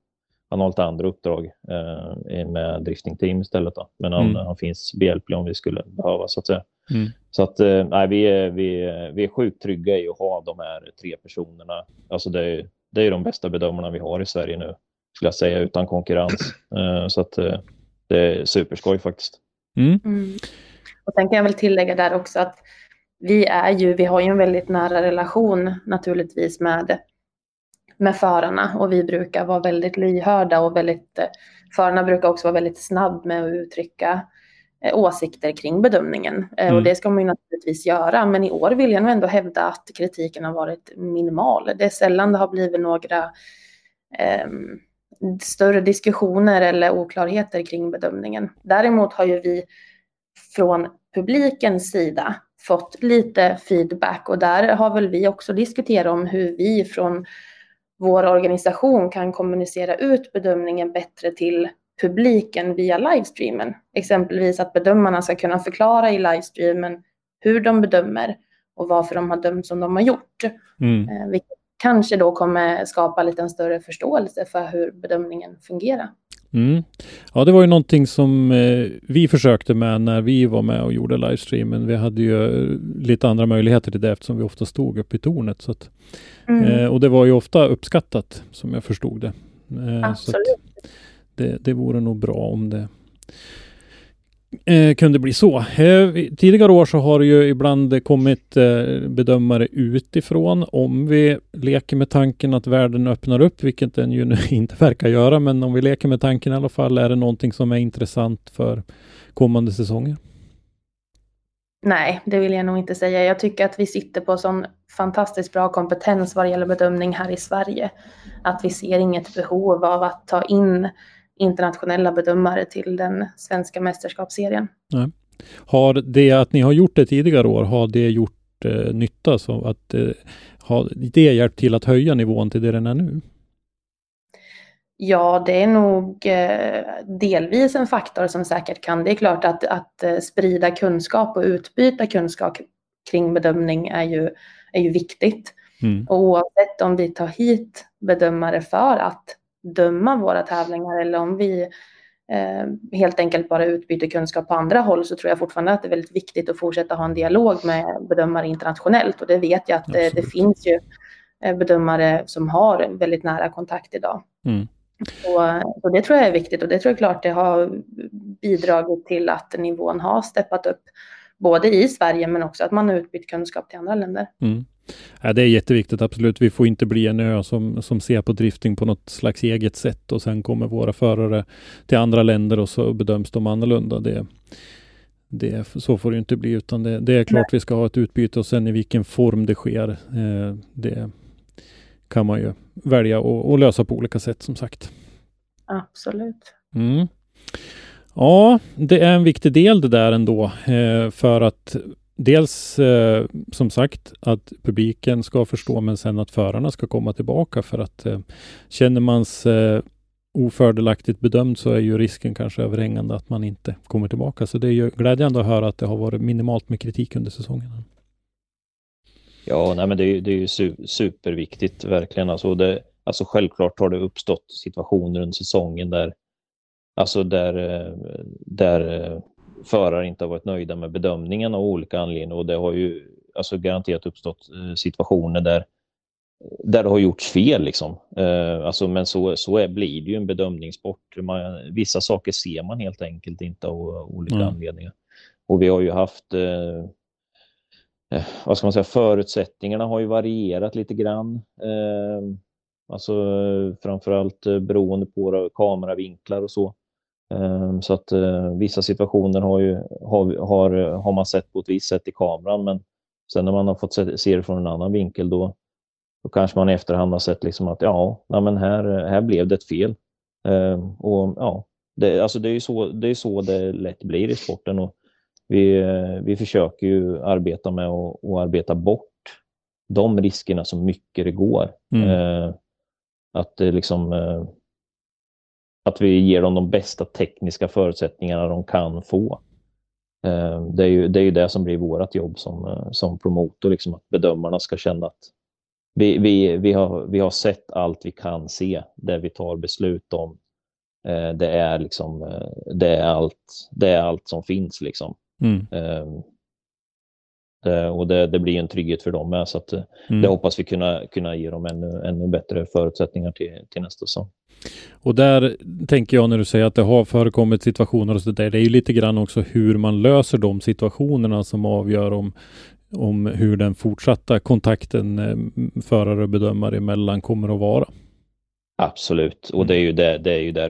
[SPEAKER 3] han har lite andra uppdrag eh, med driftingteam istället. Då. Men han, mm. han finns behjälplig om vi skulle behöva så att säga. Mm. Så att eh, nej, vi, är, vi, är, vi är sjukt trygga i att ha de här tre personerna. Alltså det, är, det är de bästa bedömarna vi har i Sverige nu, skulle jag säga, utan konkurrens. Eh, så att eh, det är superskoj faktiskt.
[SPEAKER 4] Mm. mm. Och sen kan jag väl tillägga där också att vi är ju, vi har ju en väldigt nära relation naturligtvis med med förarna och vi brukar vara väldigt lyhörda och väldigt, förarna brukar också vara väldigt snabb med att uttrycka eh, åsikter kring bedömningen. Eh, mm. Och det ska man ju naturligtvis göra, men i år vill jag nog ändå hävda att kritiken har varit minimal. Det är sällan det har blivit några eh, större diskussioner eller oklarheter kring bedömningen. Däremot har ju vi från publikens sida fått lite feedback och där har väl vi också diskuterat om hur vi från vår organisation kan kommunicera ut bedömningen bättre till publiken via livestreamen. Exempelvis att bedömarna ska kunna förklara i livestreamen hur de bedömer och varför de har dömt som de har gjort. Mm. Eh, vilket kanske då kommer skapa lite en större förståelse för hur bedömningen fungerar.
[SPEAKER 2] Mm. Ja, det var ju någonting som eh, vi försökte med när vi var med och gjorde livestreamen. Vi hade ju eh, lite andra möjligheter till det eftersom vi ofta stod uppe i tornet. Så att,
[SPEAKER 4] Mm.
[SPEAKER 2] eh, och det var ju ofta uppskattat som jag förstod det. Eh, så att
[SPEAKER 4] Absolut
[SPEAKER 2] det, det vore nog bra om det eh, kunde bli så. Eh, tidigare år så har det ju ibland kommit eh, bedömare utifrån. Om vi leker med tanken att världen öppnar upp, vilket den ju nu inte verkar göra, men om vi leker med tanken i alla fall, är det någonting som är intressant för kommande säsonger?
[SPEAKER 4] Nej, det vill jag nog inte säga. Jag tycker att vi sitter på sån fantastiskt bra kompetens vad det gäller bedömning här i Sverige. Att vi ser inget behov av att ta in internationella bedömare till den svenska mästerskapsserien.
[SPEAKER 2] Har det att ni har gjort det tidigare år, har det gjort eh, nytta? Så att eh, har det hjälpt till att höja nivån till det den är nu?
[SPEAKER 4] Ja, det är nog eh, delvis en faktor som säkert kan. Det är klart att, att eh, sprida kunskap och utbyta kunskap kring bedömning är ju, är ju viktigt.
[SPEAKER 2] Mm.
[SPEAKER 4] Och oavsett om vi tar hit bedömare för att döma våra tävlingar eller om vi eh, helt enkelt bara utbyter kunskap på andra håll så tror jag fortfarande att det är väldigt viktigt att fortsätta ha en dialog med bedömare internationellt. Och det vet jag att eh, det, finns ju eh, bedömare som har väldigt nära kontakt idag.
[SPEAKER 2] Mm.
[SPEAKER 4] Och, och det tror jag är viktigt och det tror jag klart det har bidragit till att nivån har steppat upp både i Sverige men också att man har utbytt kunskap till andra länder.
[SPEAKER 2] Mm. Ja, det är jätteviktigt, absolut. Vi får inte bli en ö som, som ser på drifting på något slags eget sätt och sen kommer våra förare till andra länder och så bedöms de annorlunda. Det, det, så får det inte bli, utan det, det är klart vi ska ha ett utbyte och sen i vilken form det sker, eh, det kan man ju välja och, och lösa på olika sätt som sagt.
[SPEAKER 4] Absolut.
[SPEAKER 2] Mm. Ja, det är en viktig del det där ändå eh, för att dels eh, som sagt att publiken ska förstå men sen att förarna ska komma tillbaka för att eh, känner man sig eh, ofördelaktigt bedömd så är ju risken kanske överhängande att man inte kommer tillbaka. Så det är ju glädjande att höra att det har varit minimalt med kritik under säsongen.
[SPEAKER 3] Ja, nej, men det är, ju- det är ju su- superviktigt verkligen. Alltså, det, alltså självklart har det uppstått situationer under säsongen där, alltså där, eh, där eh, förare inte har varit nöjda med bedömningen av olika anledningar och det har ju alltså garanterat uppstått eh, situationer där, där det har gjorts fel. Liksom. Eh, Alltså, men så, så är, blir det ju en bedömningssport. Man, vissa saker ser man helt enkelt inte av olika
[SPEAKER 2] Mm.
[SPEAKER 3] anledningar. Och vi har ju haft eh, eh, vad ska man säga, förutsättningarna har ju varierat lite grann. Eh, alltså framförallt beroende på kameravinklar och så. Eh, så att eh, vissa situationer har, ju, har, har, har man sett på ett visst sätt i kameran men sen när man har fått se, se det från en annan vinkel då, då kanske man i efterhand har sett liksom att ja, nej, men här, här blev det ett fel. Eh, och ja, det, alltså det är ju så det, är så det lätt blir i sporten. Och vi, eh, vi försöker ju arbeta med att att arbeta bort de riskerna så mycket det går.
[SPEAKER 2] Mm.
[SPEAKER 3] Eh, att det liksom eh, att vi ger dem de bästa tekniska förutsättningarna de kan få. Eh, det, är ju, det är ju det som blir vårt jobb som, eh, som promotor, liksom att bedömarna ska känna att vi, vi, vi, har, vi har sett allt vi kan se, det vi tar beslut om. Eh, det, är liksom, det, är allt, det är allt som finns. Liksom.
[SPEAKER 2] Mm.
[SPEAKER 3] Eh, och det, det blir en trygghet för dem med. Så att, eh,
[SPEAKER 2] Mm.
[SPEAKER 3] det hoppas vi kunna, kunna ge dem ännu, ännu bättre förutsättningar till, till nästa säsong.
[SPEAKER 2] Och där tänker jag när du säger att det har förekommit situationer och så där. Det är ju lite grann också hur man löser de situationerna som avgör om, om hur den fortsatta kontakten eh, förare och bedömare emellan kommer att vara.
[SPEAKER 3] Absolut, och det är ju, det, det är ju där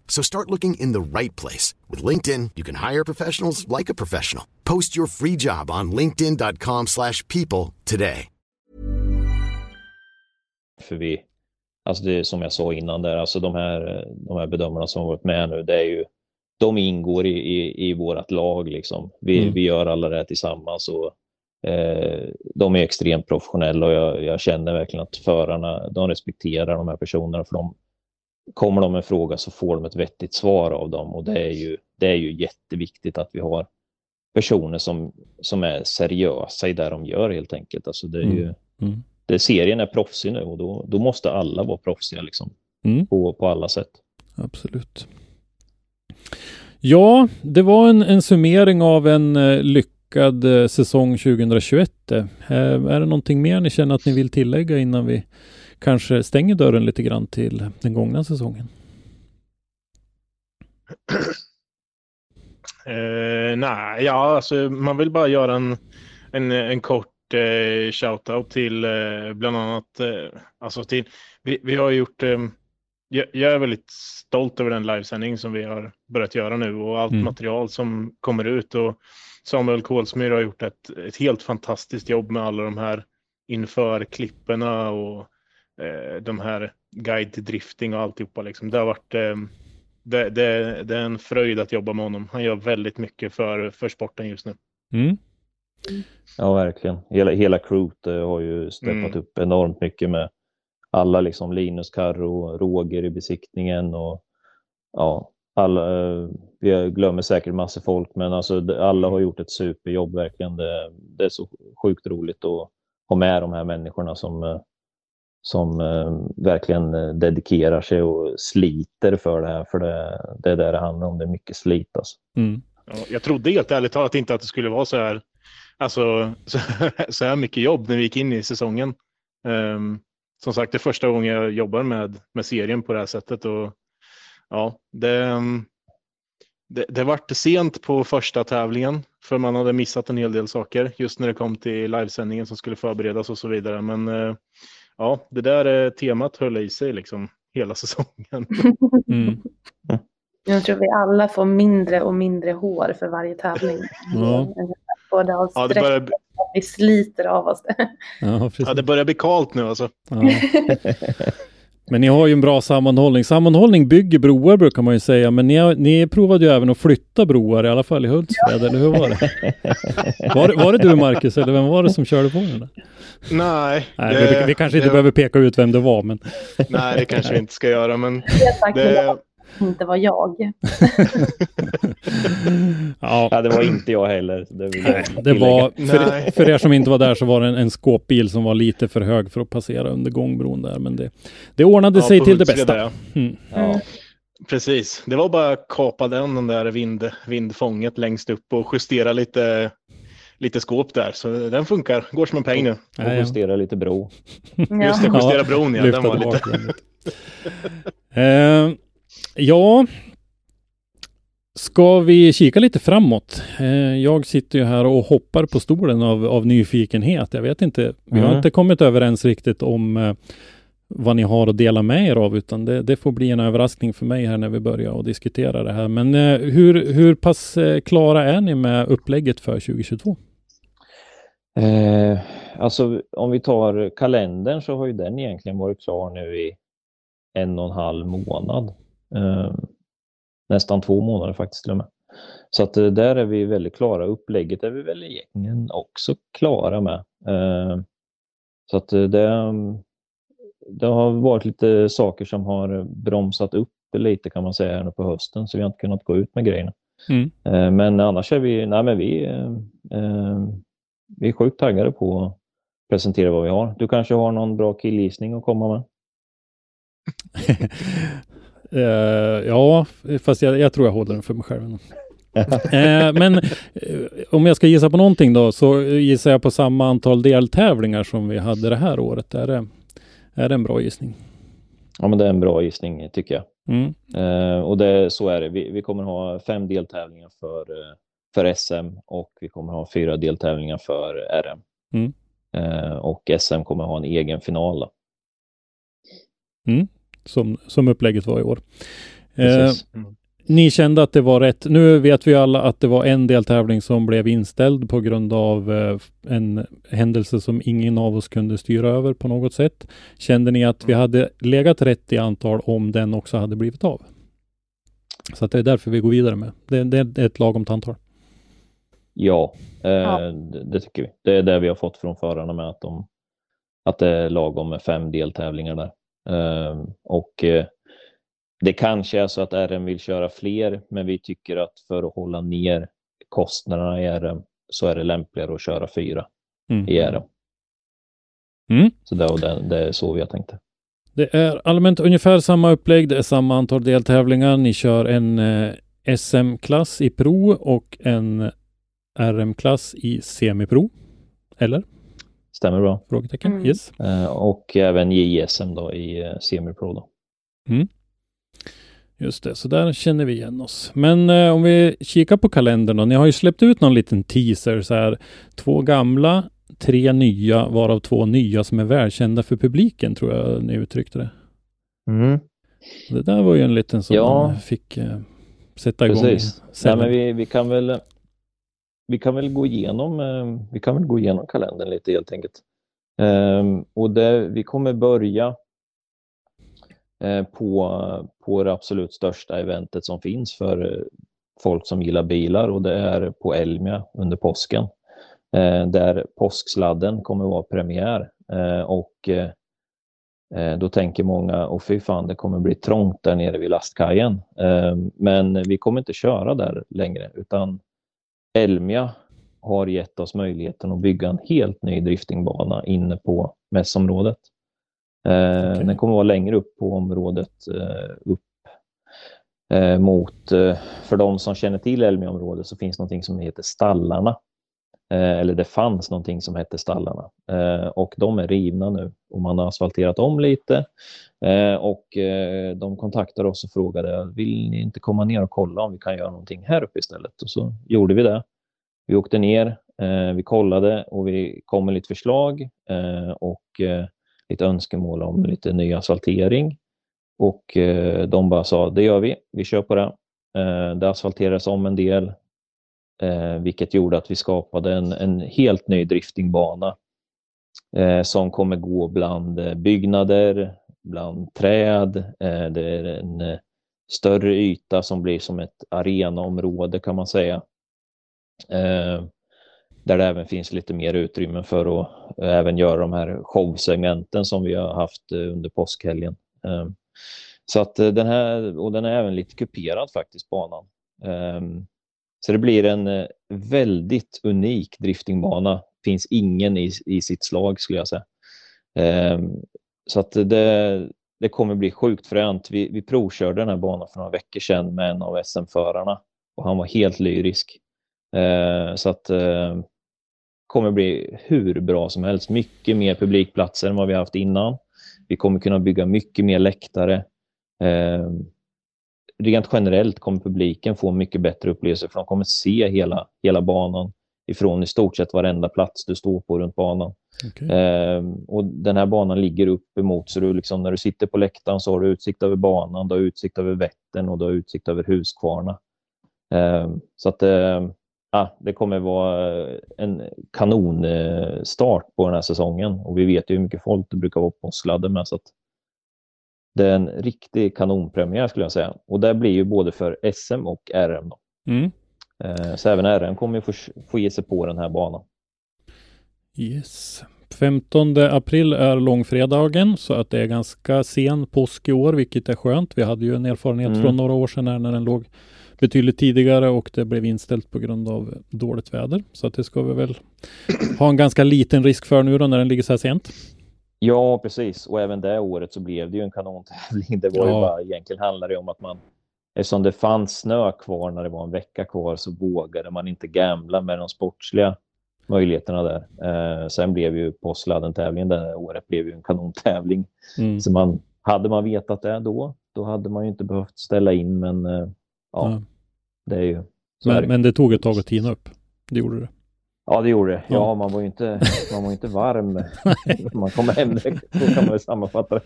[SPEAKER 6] So start looking in the right place. With LinkedIn, you can hire professionals like a professional. Post your free job on linkedin.com slash people today.
[SPEAKER 3] För vi, alltså det är som jag sa innan där, alltså de här, de här bedömarna som har varit med nu, det är ju, de ingår i, i, i vårt lag liksom. Vi,
[SPEAKER 2] Mm.
[SPEAKER 3] vi gör alla det här tillsammans och eh, de är extremt professionella och jag, jag känner verkligen att förarna, de respekterar de här personerna för de kommer de med en fråga så får de ett vettigt svar av dem och det är ju, det är ju jätteviktigt att vi har personer som, som är seriösa i det de gör helt enkelt. Alltså det är
[SPEAKER 2] Mm.
[SPEAKER 3] ju,
[SPEAKER 2] Mm.
[SPEAKER 3] det, serien är proffsig nu och då, då måste alla vara proffsiga liksom,
[SPEAKER 2] Mm.
[SPEAKER 3] på, på alla sätt.
[SPEAKER 2] Absolut. Ja, det var en, en summering av en eh, lyckad eh, säsong 2021. Eh, är det någonting mer ni känner att ni vill tillägga innan vi kanske stänger dörren lite grann till den gångna säsongen?
[SPEAKER 5] Eh, nej, ja, alltså man vill bara göra en, en, en kort eh, shoutout till eh, bland annat, eh, alltså till, vi, vi har gjort, eh, jag, jag är väldigt stolt över den livesändning som vi har börjat göra nu och allt
[SPEAKER 2] Mm.
[SPEAKER 5] material som kommer ut och Samuel Kolsmyr har gjort ett, ett helt fantastiskt jobb med alla de här inför klipporna och eh, de här guide till drifting och alltihopa liksom. Det har varit eh, det, det, det är en fröjd att jobba med honom. Han gör väldigt mycket för, för sporten just nu.
[SPEAKER 2] Mm.
[SPEAKER 3] Ja, verkligen. Hela, hela crewet eh, har ju steppat
[SPEAKER 5] Mm.
[SPEAKER 3] upp enormt mycket med alla, liksom Linus, Karro, Roger i besiktningen och ja, alla, eh, vi glömmer säkert massor folk, men alltså alla har gjort ett superjobb verkligen. Det, det är så sjukt roligt att ha med de här människorna som, eh, som eh, verkligen eh, dedikerar sig och sliter för det här, för det, det är det det handlar om. Det är mycket slit alltså.
[SPEAKER 2] Mm.
[SPEAKER 5] Ja, jag trodde helt ärligt talat inte att det skulle vara så här, alltså, så, så här mycket jobb när vi gick in i säsongen. Ehm, som sagt, det är första gången jag jobbar med, med serien på det här sättet. Och, ja, det, ehm, det, det vart sent på första tävlingen för man hade missat en hel del saker just när det kom till livesändningen som skulle förberedas och så vidare. Men eh, ja, det där eh, temat höll i sig liksom hela säsongen.
[SPEAKER 2] Mm.
[SPEAKER 4] Jag tror vi alla får mindre och mindre hår för varje tävling.
[SPEAKER 2] Ja.
[SPEAKER 4] Både av
[SPEAKER 5] Ja, det börjar,
[SPEAKER 4] vi sliter av oss det.
[SPEAKER 2] Ja,
[SPEAKER 5] ja, det börjar bli kallt nu alltså.
[SPEAKER 2] Ja. Men ni har ju en bra sammanhållning. Sammanhållning bygger broar brukar man ju säga, men ni, har, ni provade ju även att flytta broar, i alla fall i Hultsfred, eller hur var det? Var, det- var det du Marcus, eller vem var det som körde på den där?
[SPEAKER 5] Nej,
[SPEAKER 2] Nej,
[SPEAKER 5] det-
[SPEAKER 2] vi, vi kanske inte
[SPEAKER 5] det-
[SPEAKER 2] behöver peka ut vem det var, men
[SPEAKER 5] Nej, det kanske vi inte ska göra, men
[SPEAKER 4] Det inte var jag.
[SPEAKER 2] ja.
[SPEAKER 3] Ja, det var inte jag heller. Det, vill jag
[SPEAKER 2] Nej, det var, för, för er som inte var där så var det en, en skåpbil som var lite för hög för att passera under gångbron där. Men det, det ordnade
[SPEAKER 5] Ja,
[SPEAKER 2] sig till det bästa.
[SPEAKER 5] ja.
[SPEAKER 2] Mm.
[SPEAKER 3] Ja.
[SPEAKER 5] Precis, det var bara att kapa den, den där vind, vindfånget längst upp och justera lite, lite skåp där. Så den funkar, går som en peng nu.
[SPEAKER 3] Och justera lite bro.
[SPEAKER 4] Ja.
[SPEAKER 5] Just det, justera bron ja,
[SPEAKER 2] lyfta
[SPEAKER 5] den var lite.
[SPEAKER 2] Eh, ja, ska vi kika lite framåt? Eh, jag sitter ju här och hoppar på stolen av, av nyfikenhet. Jag vet inte, vi har
[SPEAKER 3] Mm.
[SPEAKER 2] inte kommit överens riktigt om eh, vad ni har att dela med er av, utan det, det får bli en överraskning för mig här när vi börjar och diskutera det här. Men eh, hur, hur pass klara är ni med upplägget för 2022?
[SPEAKER 3] Eh, alltså om vi tar kalendern så har ju den egentligen varit klar nu i en och en halv månad. Eh, nästan två månader faktiskt till och med. Så att där är vi väldigt klara. Upplägget är vi väl egentligen också klara med. Så att det, det har varit lite saker som har bromsat upp lite kan man säga nu på hösten, så vi har inte kunnat gå ut med grejerna.
[SPEAKER 2] Mm.
[SPEAKER 3] Men annars är vi, nej men vi, vi är sjukt taggade på att presentera vad vi har. Du kanske har någon bra killgissning att komma med?
[SPEAKER 2] uh, ja, fast jag, jag, tror jag håller den för mig själv. uh, men uh, om jag ska gissa på någonting då, så gissar jag på samma antal deltävlingar som vi hade det här året. Är det, är det en bra gissning?
[SPEAKER 3] Ja, men det är en bra gissning tycker jag.
[SPEAKER 2] Mm.
[SPEAKER 3] och det, så är det. Vi, vi kommer ha fem deltävlingar för, för SM och vi kommer ha fyra deltävlingar för RM.
[SPEAKER 2] Mm.
[SPEAKER 3] och SM kommer ha en egen final.
[SPEAKER 2] Mm som, som upplägget var i år. Eh, ni kände att det var rätt. Nu vet vi alla att det var en deltävling som blev inställd på grund av eh, en händelse som ingen av oss kunde styra över på något sätt. Kände ni att vi hade legat rätt i antal om den också hade blivit av? Så att det är därför vi går vidare med. Det, det är ett lagom antal.
[SPEAKER 3] Ja, eh, ja. Det, det, tycker vi. Det är det vi har fått från förarna med att, de, att det är lagom med fem deltävlingar där. Ehm, och eh, det kanske är så att RM vill köra fler, men vi tycker att för att hålla ner kostnaderna i RM så är det lämpligare att köra fyra mm. i RM.
[SPEAKER 2] Mm.
[SPEAKER 3] Så det, det, det är så vi har tänkt det.
[SPEAKER 2] Det är allmänt ungefär samma upplägg. Det är samma antal deltävlingar. Ni kör en eh, SM-klass i Pro och en RM-klass i Semi-Pro. Eller?
[SPEAKER 3] Stämmer bra.
[SPEAKER 2] Frågetecken. Mm. Yes.
[SPEAKER 3] Eh, och även JSM då i eh, Semi-Pro då.
[SPEAKER 2] Mm. Just det, så där känner vi igen oss. Men eh, om vi kikar på kalendern då. Ni har ju släppt ut någon liten teaser så här. Två gamla, tre nya, varav två nya som är välkända för publiken, tror jag ni uttryckte det.
[SPEAKER 3] Mm.
[SPEAKER 2] Det där var ju en liten som ja. man fick eh, sätta igång.
[SPEAKER 3] Precis. Ja, men vi, vi kan väl vi kan väl gå igenom, eh, vi kan väl gå igenom kalendern lite helt enkelt. Ehm, och det, vi kommer börja eh, på, på det absolut största eventet som finns för eh, folk som gillar bilar och det är på Elmia under påsken. Där påsksladden kommer vara premiär och då tänker många, och fy fan, det kommer bli trångt där nere vid lastkajen. Ehm, men vi kommer inte köra där längre, utan Elmia har gett oss möjligheten att bygga en helt ny driftingbana inne på mässområdet. Eh, okay. Den kommer att vara längre upp på området, eh, upp eh, mot, för de som känner till Elmia-området så finns någonting som heter Stallarna. Eh, eller det fanns någonting som hette Stallarna eh, och de är rivna nu och man har asfalterat om lite och de kontaktade oss och frågade vill ni inte komma ner och kolla om vi kan göra någonting här uppe istället och så gjorde vi det. Vi åkte ner, eh, vi kollade och vi kom med lite förslag eh, och eh, lite önskemål om lite ny asfaltering. Och de bara sa, det gör vi, vi kör på det. Det asfalterades om en del, Eh, vilket gjorde att vi skapade en, en helt ny driftingbana eh, som kommer gå bland eh, byggnader, bland träd. Det är en större yta som blir som ett arenaområde kan man säga. Eh, där det även finns lite mer utrymme för att även göra de här showsegmenten som vi har haft eh, under påskhelgen. Eh, så att den här, och den är även lite kuperad faktiskt, banan. Så det blir en eh, väldigt unik driftingbana. Finns ingen i, i sitt slag skulle jag säga. Ehm, så att det, det kommer bli sjukt fränt. Vi, vi provkörde den här banan för några veckor sedan med en av SM-förarna och han var helt lyrisk. Ehm, så att ehm, kommer bli hur bra som helst. Mycket mer publikplatser än vad vi haft innan. Vi kommer kunna bygga mycket mer läktare. Rent generellt kommer publiken få mycket bättre upplevelser för de kommer se hela, hela banan ifrån i stort sett varenda plats du står på runt banan. Okay. Eh, och Den här banan ligger upp emot så du liksom, när du sitter på läktaren så har du utsikt över banan, du har utsikt över Vättern och du har utsikt över Huskvarna. Eh, så att eh, ja, det kommer vara en kanonstart på den här säsongen och vi vet ju hur mycket folk det brukar vara på påskladden med. Så att det är en riktig kanonpremiär skulle jag säga. Och det blir ju både för SM och RM. Då.
[SPEAKER 2] Mm.
[SPEAKER 3] Eh, så även RM kommer ju få, få ge sig på den här banan.
[SPEAKER 2] Yes. 15 april är långfredagen så att det är ganska sen påsk i år, vilket är skönt. Vi hade ju en erfarenhet
[SPEAKER 3] Mm.
[SPEAKER 2] från några år sedan här när den låg betydligt tidigare och det blev inställt på grund av dåligt väder. Så att det ska vi väl ha en ganska liten risk för nu då när den ligger så här sent.
[SPEAKER 3] Ja, precis. Och även det året så blev det ju en kanontävling. Det var ju
[SPEAKER 2] Ja.
[SPEAKER 3] bara, egentligen handlade det om att man, eftersom det fanns snö kvar när det var en vecka kvar så vågade man inte gambla med de sportsliga möjligheterna där. Eh, sen blev ju påsksladden-tävlingen det här året blev ju en kanontävling.
[SPEAKER 2] Mm.
[SPEAKER 3] Så man, hade man vetat det då, då hade man ju inte behövt ställa in, men eh, ja,
[SPEAKER 2] Ja.
[SPEAKER 3] det är ju är
[SPEAKER 2] Men,
[SPEAKER 3] det.
[SPEAKER 2] men det tog ett tag att tina upp. Det gjorde det.
[SPEAKER 3] Ja, det gjorde det. Ja, man var ju inte, man var ju inte varm man kom hem. Så kan man väl sammanfatta det.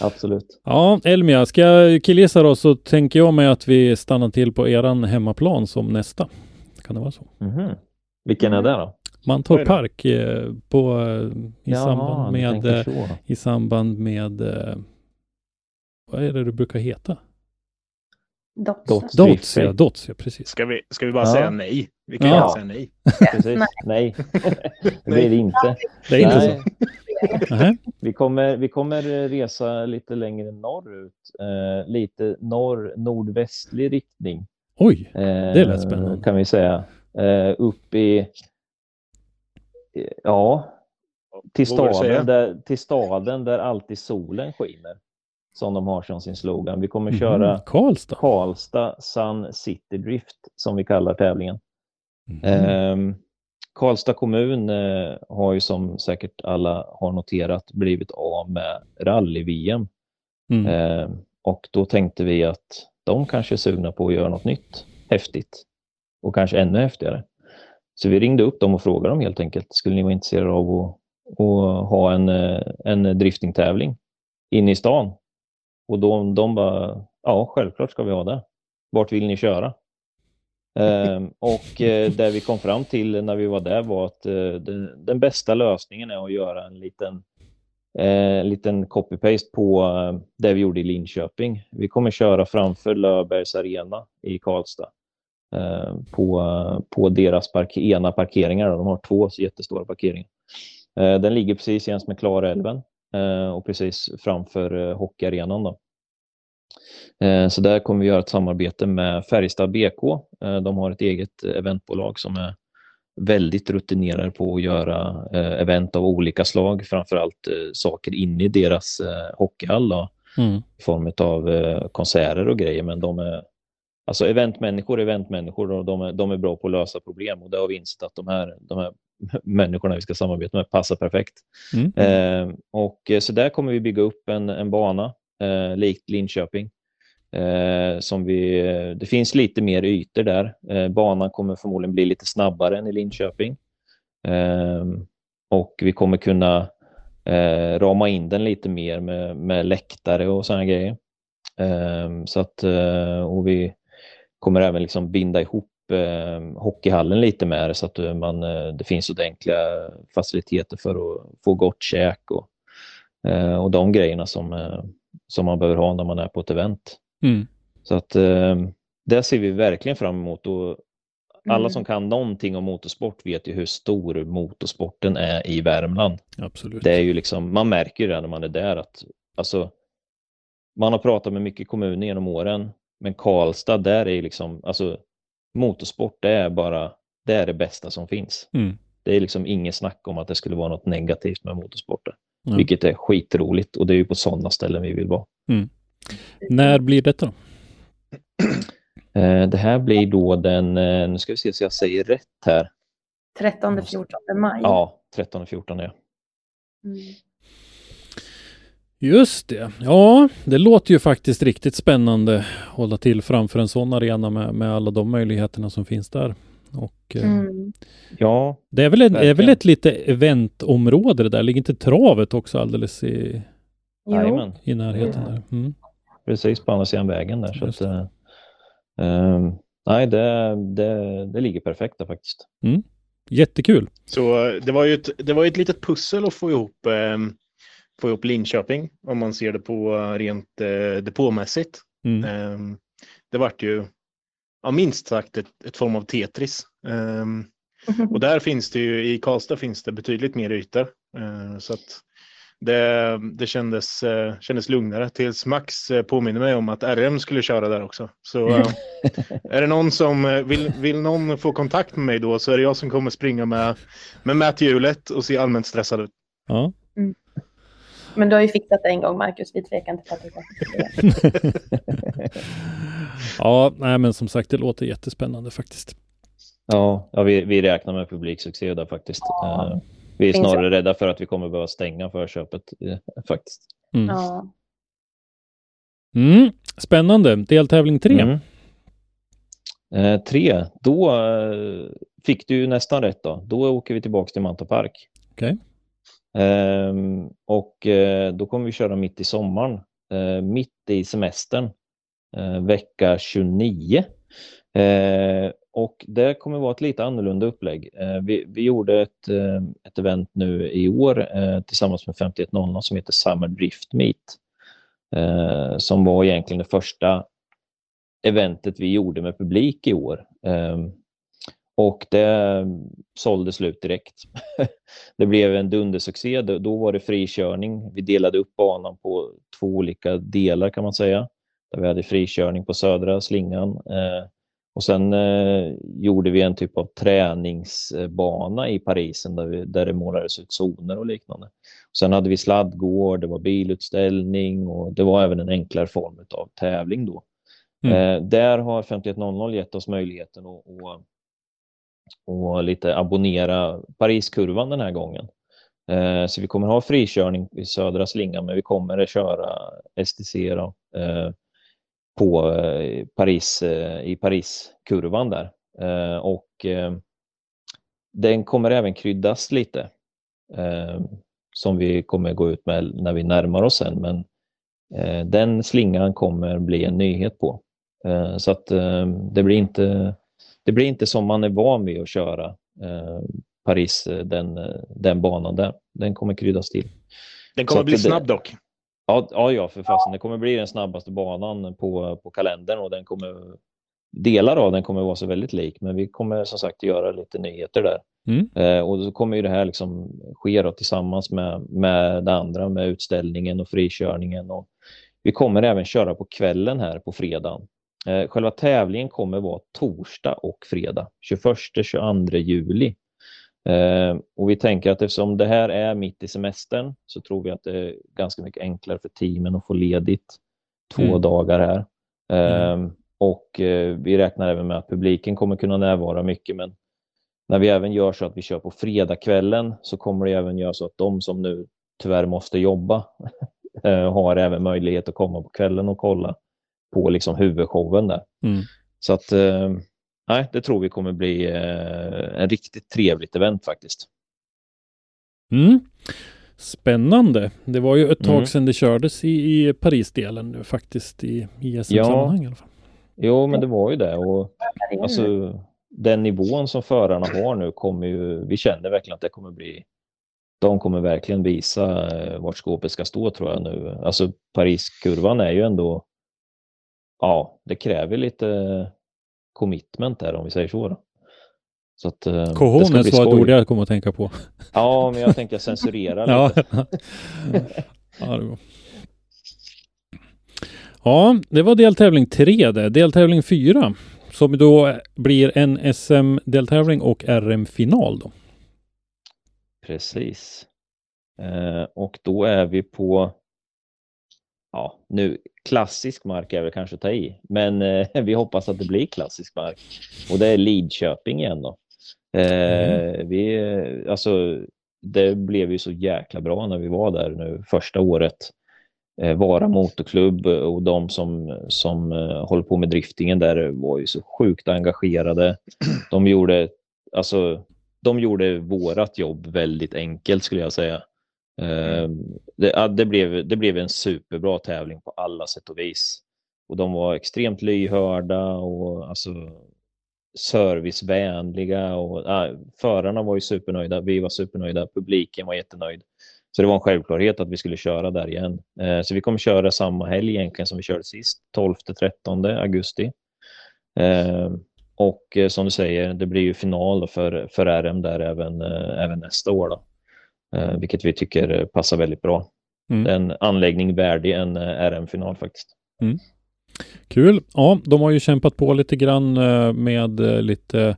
[SPEAKER 3] Absolut.
[SPEAKER 2] Ja, Elmia, ska jag killgissa då så tänker jag mig att vi stannar till på eran hemmaplan som nästa. Kan det vara så?
[SPEAKER 3] Mhm. Vilken är det då?
[SPEAKER 2] Mantorp. Park eh, på, eh, i,
[SPEAKER 3] Jaha,
[SPEAKER 2] samband med, eh, i samband med eh, vad är det du brukar heta?
[SPEAKER 4] Dots.
[SPEAKER 3] Dots.
[SPEAKER 2] Dots, ja. Dots, ja precis.
[SPEAKER 5] Ska vi, ska vi bara
[SPEAKER 3] Ja.
[SPEAKER 5] säga nej? Vi kan
[SPEAKER 2] Ja.
[SPEAKER 5] säga nej.
[SPEAKER 3] Precis. Nej, det blir det inte.
[SPEAKER 2] Det är inte
[SPEAKER 3] Nej,
[SPEAKER 2] så.
[SPEAKER 3] Vi, kommer, vi kommer resa lite längre norrut. Eh, lite norr, nordvästlig riktning.
[SPEAKER 2] Oj,
[SPEAKER 3] Eh,
[SPEAKER 2] Det lät spännande.
[SPEAKER 3] Kan vi säga. Eh, upp i... eh, Ja, till staden, där, till staden där alltid solen skiner. Som de har som sin slogan. Vi kommer köra
[SPEAKER 2] Mhm, Karlstad.
[SPEAKER 3] Karlstad Sun City Drift som vi kallar tävlingen.
[SPEAKER 2] Mhm.
[SPEAKER 3] Ehm, Karlstad kommun eh, har ju som säkert alla har noterat blivit av med rally-VM.
[SPEAKER 2] Mm.
[SPEAKER 3] Ehm, och då tänkte vi att de kanske är sugna på att göra något nytt, häftigt och kanske ännu häftigare. Så vi ringde upp dem och frågade dem helt enkelt, skulle ni vara intresserade av att, att ha en, eh, en driftingtävling inne i stan? Och då, de bara, ja självklart ska vi ha det. Vart vill ni köra? Ehm, och eh, det vi kom fram till när vi var där var att eh, den, den bästa lösningen är att göra en liten, eh, liten copy-paste på eh, det vi gjorde i Linköping. Vi kommer köra framför Löfbergs Arena i Karlstad eh, på, på deras park ena parkeringar. De har två jättestora parkeringar. Eh, den ligger precis jäms med Klarälven eh, och precis framför eh, hockeyarenan. Då. Eh, Så där kommer vi göra ett samarbete med Färjestad BK. Eh, De har ett eget eventbolag som är väldigt rutinerade på att göra eh, event av olika slag, framförallt eh, saker inne i deras eh, hockeyhall då,
[SPEAKER 2] Mm.
[SPEAKER 3] i form av eh, konserter och grejer. Men de är alltså eventmänniskor, är eventmänniskor och de är, de är bra på att lösa problem och det har vi insett att de här, de här människorna vi ska samarbeta med passar perfekt.
[SPEAKER 2] Mm.
[SPEAKER 3] Eh, och så där kommer vi bygga upp en, en bana eh, likt Linköping. Eh, som vi, eh, det finns lite mer ytor där. Eh, banan kommer förmodligen bli lite snabbare än i Linköping. Eh, och vi kommer kunna eh, rama in den lite mer med, med läktare och sådana grejer. Så att, eh, och vi kommer även liksom binda ihop eh, hockeyhallen lite med det så att eh, man, eh, det finns ordentliga faciliteter för att få gott käk och, eh, och de grejerna som, eh, som man behöver ha när man är på ett event.
[SPEAKER 2] Mm.
[SPEAKER 3] Så att eh, det ser vi verkligen fram emot och alla
[SPEAKER 4] Mm.
[SPEAKER 3] som kan någonting om motorsport vet ju hur stor motorsporten är i Värmland.
[SPEAKER 2] Absolut.
[SPEAKER 3] Det är ju liksom, man märker ju det när man är där att alltså, man har pratat med mycket kommuner genom åren, men Karlstad, där är liksom, alltså motorsport, det är bara, det är det bästa som finns.
[SPEAKER 2] Mm.
[SPEAKER 3] Det är liksom inget snack om att det skulle vara något negativt med motorsporten,
[SPEAKER 2] Ja.
[SPEAKER 3] vilket är skitroligt och det är ju på sådana ställen vi vill vara.
[SPEAKER 2] När blir detta? då?
[SPEAKER 3] Eh, det här blir då den, eh, nu ska vi se så jag säger rätt här,
[SPEAKER 4] 13-14 maj.
[SPEAKER 3] ja, 13-14 ja.
[SPEAKER 4] Mm.
[SPEAKER 2] Just det. Ja, det låter ju faktiskt riktigt spännande att hålla till framför en sån arena med, med alla de möjligheterna som finns där. Och eh,
[SPEAKER 4] Mm.
[SPEAKER 3] Ja,
[SPEAKER 2] det är väl, en, är väl ett lite eventområde det där? Ligger inte travet också alldeles i,
[SPEAKER 3] jajamän.
[SPEAKER 2] i närheten där? Mm.
[SPEAKER 3] precis på andra sidan vägen där. Så att, eh, ehm, nej, det, det, det ligger perfekt där faktiskt.
[SPEAKER 2] Jättekul.
[SPEAKER 5] Så eh, det var ju ett, det var ett litet pussel att få ihop, eh, få ihop Linköping om man ser det på eh, rent eh, depåmässigt.
[SPEAKER 2] Mm.
[SPEAKER 5] Eh, det vart ju ja, minst sagt ett, ett form av Tetris. Um, och där finns det ju, i Karlstad finns det betydligt mer ytor. Uh, så att det, det kändes, uh, kändes lugnare tills Max uh, påminner mig om att RM skulle köra där också. Så är det någon som vill, vill någon få kontakt med mig då så är det jag som kommer springa med, med mäthjulet och se allmänt stressad ut.
[SPEAKER 2] Ja.
[SPEAKER 4] Men du har ju fixat det en gång, Marcus. Vi tvekar inte på att det
[SPEAKER 2] Ja, nej, men som sagt, det låter jättespännande faktiskt.
[SPEAKER 3] Ja, ja vi, vi räknar med publiksuccé där faktiskt. Ja. Uh, vi är snarare rädda för att vi kommer behöva stänga förköpet uh, faktiskt.
[SPEAKER 2] Mm. Ja. Mm, spännande. Deltävling tre. Mm.
[SPEAKER 3] Uh, tre, då fick du ju nästan rätt då. Då åker vi tillbaka till Manta Park.
[SPEAKER 2] Okay.
[SPEAKER 3] Ehm, och eh, då kommer vi köra mitt i sommaren, eh, mitt i semestern, eh, vecka 29. och det kommer vara ett lite annorlunda upplägg. Vi, vi, gjorde ett, ett event nu i år tillsammans med 5100 som heter Summer Drift Meet. som var egentligen det första eventet vi gjorde med publik i år. Ehm, och det sålde slut direkt. det blev en dundersuccé. Då var det frikörning. Vi delade upp banan på två olika delar kan man säga. Där vi hade frikörning på södra slingan. Eh, och sen eh, gjorde vi en typ av träningsbana i Parisen där, vi, där det målades ut zoner och liknande. Och sen hade vi sladdgård, det var bilutställning och det var även en enklare form av tävling då. Mm. Eh, där har 5100 gett oss möjligheten att, att och lite abonnera Pariskurvan den här gången. Eh, så vi kommer ha frikörning i södra slingan, men vi kommer att köra STC då, eh, på eh, Paris, i Pariskurvan där. Och den kommer även kryddas lite, som vi kommer gå ut med när vi närmar oss sen, men den slingan kommer bli en nyhet på. Så att det blir inte det blir inte som man är van vid att köra eh, Paris, eh, den, eh, den banan där. Den kommer kryddas till.
[SPEAKER 5] Den kommer bli snabb dock.
[SPEAKER 3] Ja, ja, ja för fasen. Det kommer bli den snabbaste banan på, på kalendern och den kommer delar av den kommer vara så väldigt lik, men vi kommer som sagt göra lite nyheter där. Mm. Eh, och då kommer ju det här liksom ske då, tillsammans med, med det andra, med utställningen och frikörningen. Och vi kommer även köra på kvällen här på fredagen. Eh, själva tävlingen kommer vara torsdag och fredag, 21-22 juli. Eh, och vi tänker att eftersom det här är mitt i semestern så tror vi att det är ganska mycket enklare för teamen att få ledigt två mm. dagar här. Eh, mm. Och vi räknar även med att publiken kommer kunna närvara mycket, men när vi även gör så att vi kör på fredagskvällen så kommer det även göra så att de som nu tyvärr måste jobba har även möjlighet att komma på kvällen och kolla på liksom huvudshowen där. Mm. Så att, eh, nej, det tror vi kommer bli eh, en riktigt trevligt event faktiskt.
[SPEAKER 2] Mm. Spännande. Det var ju ett tag mm. sedan det kördes i, i Paris-delen nu faktiskt i ISM-sammanhang ja. i alla fall.
[SPEAKER 3] Jo, men det var ju det. Och, alltså, den nivån som förarna har nu kommer ju, vi känner verkligen att det kommer bli de kommer verkligen visa eh, vart skåpet ska stå tror jag nu. Alltså Pariskurvan är ju ändå ja, det kräver lite commitment där om vi säger så. Då.
[SPEAKER 2] Så att, eh, Cojones var ett ord jag kom att tänka på.
[SPEAKER 3] Ja, men jag tänkte censurera
[SPEAKER 2] lite. ja, det var. Ja, det var deltävling tre det. Deltävling fyra som då blir en SM-deltävling och RM-final då.
[SPEAKER 3] Precis. Eh, och då är vi på ja, nu klassisk mark är väl kanske att ta i, men eh, vi hoppas att det blir klassisk mark. Och det är Lidköping igen då. Eh, mm. vi, alltså, det blev ju så jäkla bra när vi var där nu första året. Eh, Vara motorklubb och de som, som eh, håller på med driftingen där var ju så sjukt engagerade. De gjorde, alltså, de gjorde vårat jobb väldigt enkelt skulle jag säga. Mm. Ehm, det, det, blev, det blev en superbra tävling på alla sätt och vis. Och de var extremt lyhörda och alltså servicevänliga och äh, förarna var ju supernöjda, vi var supernöjda, publiken var jättenöjd. Så det var en självklarhet att vi skulle köra där igen. Eh, så vi kommer köra samma helg egentligen som vi körde sist, 12-13 augusti. Eh, och eh, som du säger, det blir ju final för, för RM där även, eh, även nästa år. Då. Eh, vilket vi tycker passar väldigt bra. Mm. En anläggning värdig en RM-final faktiskt.
[SPEAKER 2] Mm. Kul. Ja, de har ju kämpat på lite grann med lite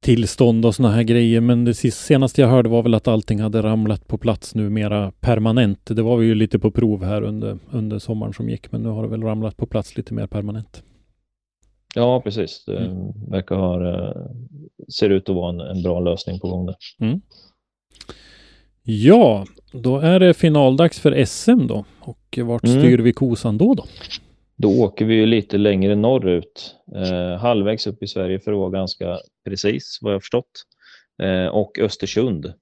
[SPEAKER 2] tillstånd och såna här grejer. Men det senaste jag hörde var väl att allting hade ramlat på plats nu mera permanent. Det var vi ju lite på prov här under, under sommaren som gick, men nu har det väl ramlat på plats lite mer permanent.
[SPEAKER 3] Ja, precis. Det mm. verkar ha, ser ut att vara en, en bra lösning på gång där. Mm.
[SPEAKER 2] Ja, då är det finaldags för SM då. Och vart mm. styr vi kosan då? Då,
[SPEAKER 3] då åker vi ju lite längre norrut. Eh, halvvägs upp i Sverige för att vara ganska precis vad jag förstått. Eh, och Östersund.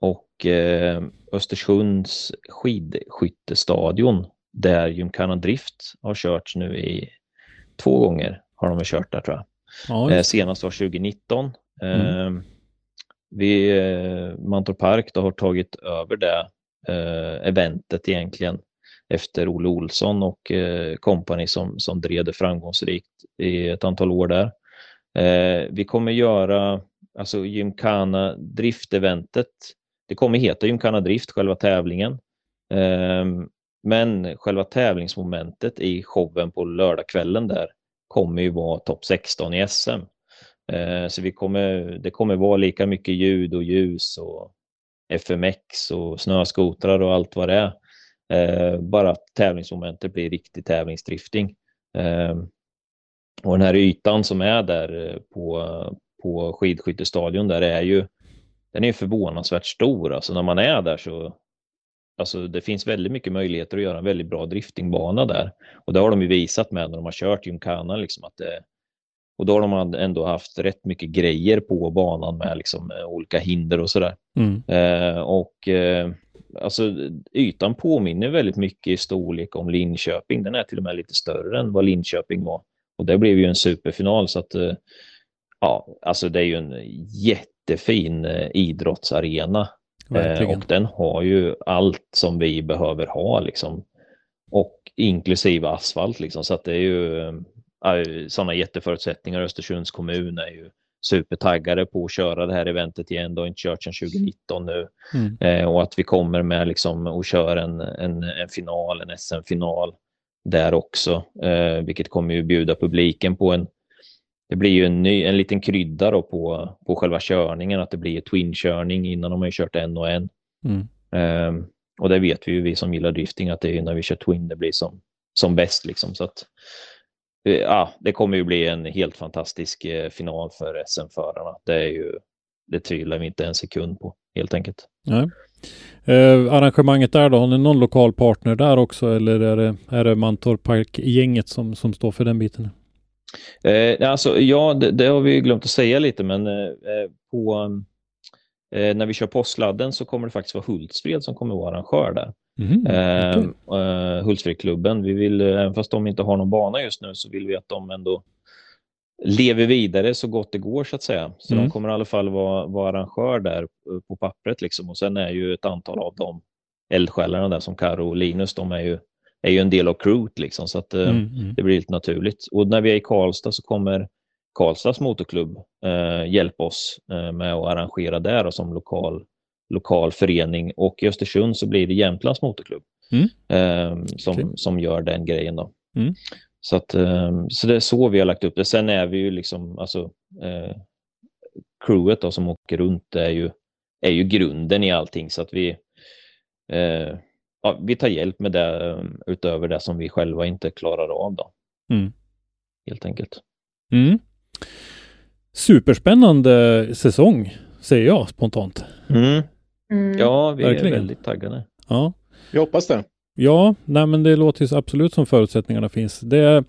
[SPEAKER 3] Och eh, Östersunds skidskyttestadion där Gymkhana Drift har kört nu i två gånger har de kört där tror jag. Ja, eh, senast var 2019. Mm. Vi, eh, Mantorp Park då har tagit över det eh, eventet egentligen efter Olle Olsson och eh, kompani som, som drev det framgångsrikt i ett antal år där. Eh, vi kommer göra alltså gymkana Drift-eventet. Det kommer heta Gymkana Drift, själva tävlingen. Eh, men själva tävlingsmomentet i showen på lördagskvällen där kommer ju vara topp 16 i SM. Eh, så vi kommer, det kommer vara lika mycket ljud och ljus och FMX och snöskotrar och allt vad det är. Eh, bara att tävlingsmomentet blir riktig tävlingsdrifting. Eh, och den här ytan som är där eh, på, på skidskyttestadion där är ju den är förvånansvärt stor. Alltså när man är där så Alltså det finns väldigt mycket möjligheter att göra en väldigt bra driftingbana där. Och det har de ju visat med när de har kört gymkana, Liksom att det, och då har de ändå haft rätt mycket grejer på banan med liksom, olika hinder och sådär. Mm. Eh, och eh, alltså ytan påminner väldigt mycket i storlek om Linköping. Den är till och med lite större än vad Linköping var. Och det blev ju en superfinal så att eh, ja, alltså det är ju en jättefin eh, idrottsarena Eh, och den har ju allt som vi behöver ha liksom. Och inklusive asfalt liksom. Så att det är ju sådana jätteförutsättningar. Östersunds kommun är ju supertaggade på att köra det här eventet igen. Det har inte kört sedan 2019 nu. Mm. Eh, och att vi kommer med liksom och kör en, en, en final, en SM-final där också. Eh, vilket kommer ju bjuda publiken på en det blir ju en, ny, en liten krydda då på, på själva körningen, att det blir twin-körning innan de har kört en och en. Mm. Um, och det vet vi ju, vi som gillar drifting, att det är när vi kör twin det blir som, som bäst. Liksom. Så att, ja, det kommer ju bli en helt fantastisk uh, final för SM-förarna. Det, är ju, det tvivlar vi inte en sekund på, helt enkelt.
[SPEAKER 2] Nej. Eh, arrangemanget där då, har ni någon lokal partner där också eller är det, är det Mantorp Park-gänget som, som står för den biten?
[SPEAKER 3] Eh, alltså, ja, det, det, har vi glömt att säga lite, men eh, eh, på, eh, när vi kör påskladden så kommer det faktiskt vara Hultsfred som kommer vara arrangör där. Mm, okay. eh, Hultsfredklubben, vi vill, även fast de inte har någon bana just nu, så vill vi att de ändå lever vidare så gott det går så att säga. Så mm. de kommer i alla fall vara, vara arrangör där på pappret liksom. Och sen är ju ett antal av de eldsjälarna där som Karo och Linus, de är ju är ju en del av crewet liksom, så att eh, mm, mm. det blir lite naturligt. Och när vi är i Karlstad så kommer Karlstads motorklubb eh, hjälpa oss eh, med att arrangera där som lokal, lokal förening och i Östersund så blir det Jämtlands motorklubb mm. eh, som, okay. som gör den grejen. Då. Mm. Så, att, eh, så det är så vi har lagt upp det. Sen är vi ju liksom, alltså, eh, crewet då, som åker runt är ju, är ju grunden i allting så att vi eh, ja, vi tar hjälp med det um, utöver det som vi själva inte klarar av. Då. Mm. Helt enkelt.
[SPEAKER 2] Mm. Superspännande säsong, säger jag spontant.
[SPEAKER 3] Mm. Mm. Ja, vi Verkligen. är väldigt taggade.
[SPEAKER 2] Ja.
[SPEAKER 5] Jag hoppas det.
[SPEAKER 2] Ja, nej men det låter ju absolut som förutsättningarna finns. Det,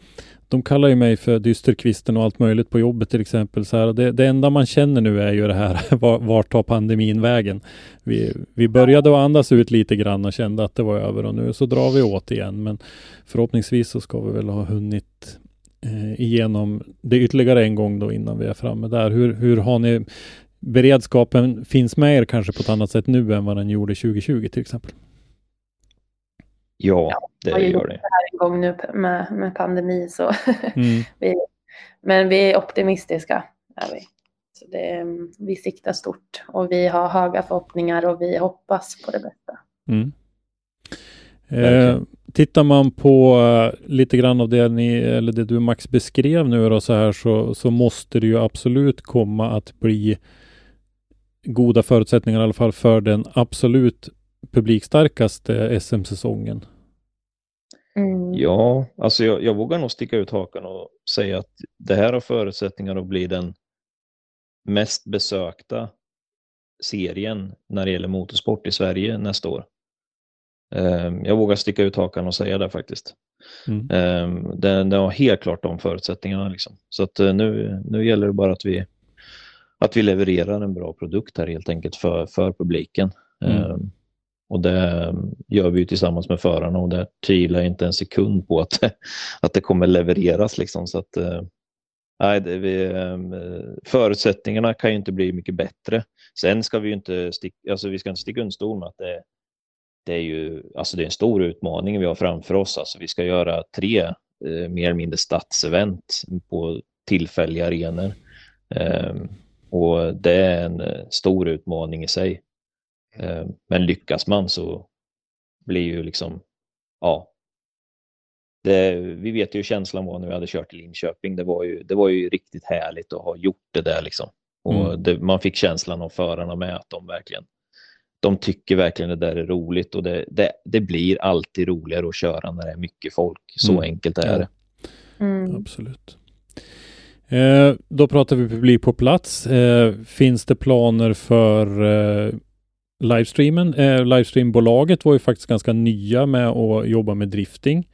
[SPEAKER 2] de kallar ju mig för dysterkvisten och allt möjligt på jobbet till exempel. Så här, det, det enda man känner nu är ju det här, vart var tar pandemin vägen? Vi, vi började att andas ut lite grann och kände att det var över och nu så drar vi åt igen. Men förhoppningsvis så ska vi väl ha hunnit eh, igenom det ytterligare en gång då innan vi är framme där. Hur, hur har ni beredskapen finns med er kanske på ett annat sätt nu än vad den gjorde 2020 till exempel?
[SPEAKER 3] Ja, det gör det.
[SPEAKER 4] det här en gång nu med, med pandemi så mm. vi, Men vi är optimistiska. Är vi. Så det, vi siktar stort och vi har höga förhoppningar och vi hoppas på det bästa.
[SPEAKER 2] Mm. Eh, tittar man på uh, lite grann av det ni, eller det du Max beskrev nu då så här så, så måste det ju absolut komma att bli goda förutsättningar i alla fall för den absolut publikstarkaste SM-säsongen.
[SPEAKER 3] Mm. Ja, alltså jag, jag, vågar nog sticka ut hakan och säga att det här har förutsättningar att bli den mest besökta serien när det gäller motorsport i Sverige nästa år. Ehm, jag vågar sticka ut hakan och säga det faktiskt. Mm. Ehm, den, den har helt klart de förutsättningarna. Liksom. Så att eh, nu, nu gäller det bara att vi, att vi levererar en bra produkt här helt enkelt för, för publiken. Mm. Ehm, och det gör vi tillsammans med förarna och det tvivlar jag inte en sekund på att, att det kommer levereras. Liksom. Så att, eh, nej, det, vi, förutsättningarna kan ju inte bli mycket bättre. Sen ska vi inte sticka, alltså vi ska inte sticka under stol med att det, det är ju alltså det är en stor utmaning vi har framför oss. Alltså vi ska göra tre eh, mer eller mindre stadsevent på tillfälliga arenor. Eh, och det är en eh, stor utmaning i sig. Eh, men lyckas man så blir ju liksom, ja. Det, vi vet ju hur känslan var när vi hade kört till Linköping. Det var ju, det var ju riktigt härligt att ha gjort det där liksom. Och mm. det, man fick känslan av förarna med att de verkligen de tycker verkligen det där är roligt och det, det, det blir alltid roligare att köra när det är mycket folk. Så mm. enkelt är det.
[SPEAKER 2] Mm. Absolut. Eh, då pratar vi publik på plats. Eh, finns det planer för eh, livestreamen? Eh, livestreambolaget var ju faktiskt ganska nya med att jobba med drifting.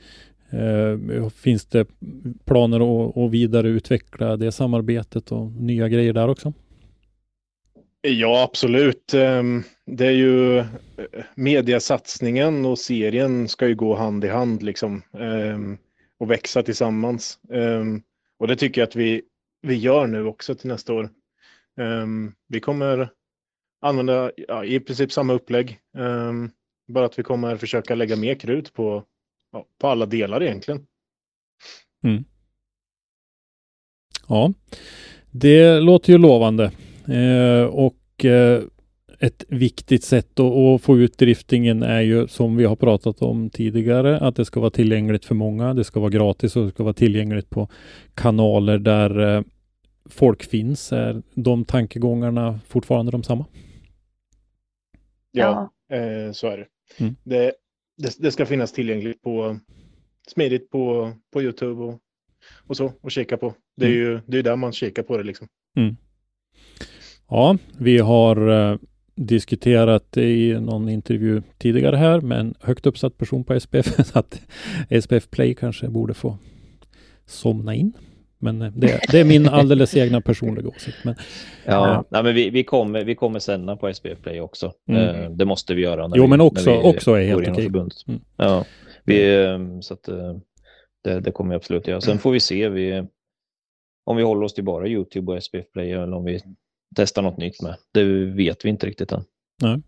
[SPEAKER 2] Eh, finns det planer att, att vidareutveckla det samarbetet och nya grejer där också?
[SPEAKER 5] Ja, absolut. Ehm, det är ju eh, mediasatsningen och serien ska ju gå hand i hand liksom ehm, och växa tillsammans. Ehm, och det tycker jag att vi, vi gör nu också till nästa år. Ehm, vi kommer använda ja, i princip samma upplägg. Ehm, bara att vi kommer försöka lägga mer krut på, ja, på alla delar egentligen.
[SPEAKER 2] Mm. Ja, det låter ju lovande. Eh, och eh, ett viktigt sätt att, få ut driftingen är ju som vi har pratat om tidigare, att det ska vara tillgängligt för många. Det ska vara gratis och det ska vara tillgängligt på kanaler där eh, folk finns. Är de tankegångarna fortfarande de samma?
[SPEAKER 5] Ja, eh, så är det. Mm. Det, det. det. ska finnas tillgängligt på smidigt på, på Youtube och, och så och kika på. Det är mm. ju det är där man kikar på det liksom. Mm.
[SPEAKER 2] Ja, vi har uh, diskuterat i någon intervju tidigare här med en högt uppsatt person på SPF att SPF Play kanske borde få somna in. Men eh, det, det, är min alldeles egna personliga åsikt. Men,
[SPEAKER 3] ja, äh, nej, men vi, vi, kommer, vi kommer sända på SPF Play också. Mm. Uh, det måste vi göra.
[SPEAKER 2] jo, vi, men också, också är helt okej.
[SPEAKER 3] Mm. Ja, vi, så att, det, det kommer vi absolut göra. Sen får vi se vi, om vi håller oss till bara YouTube och SPF Play eller om vi testa något nytt med. Det vet vi inte riktigt än.
[SPEAKER 5] Nej.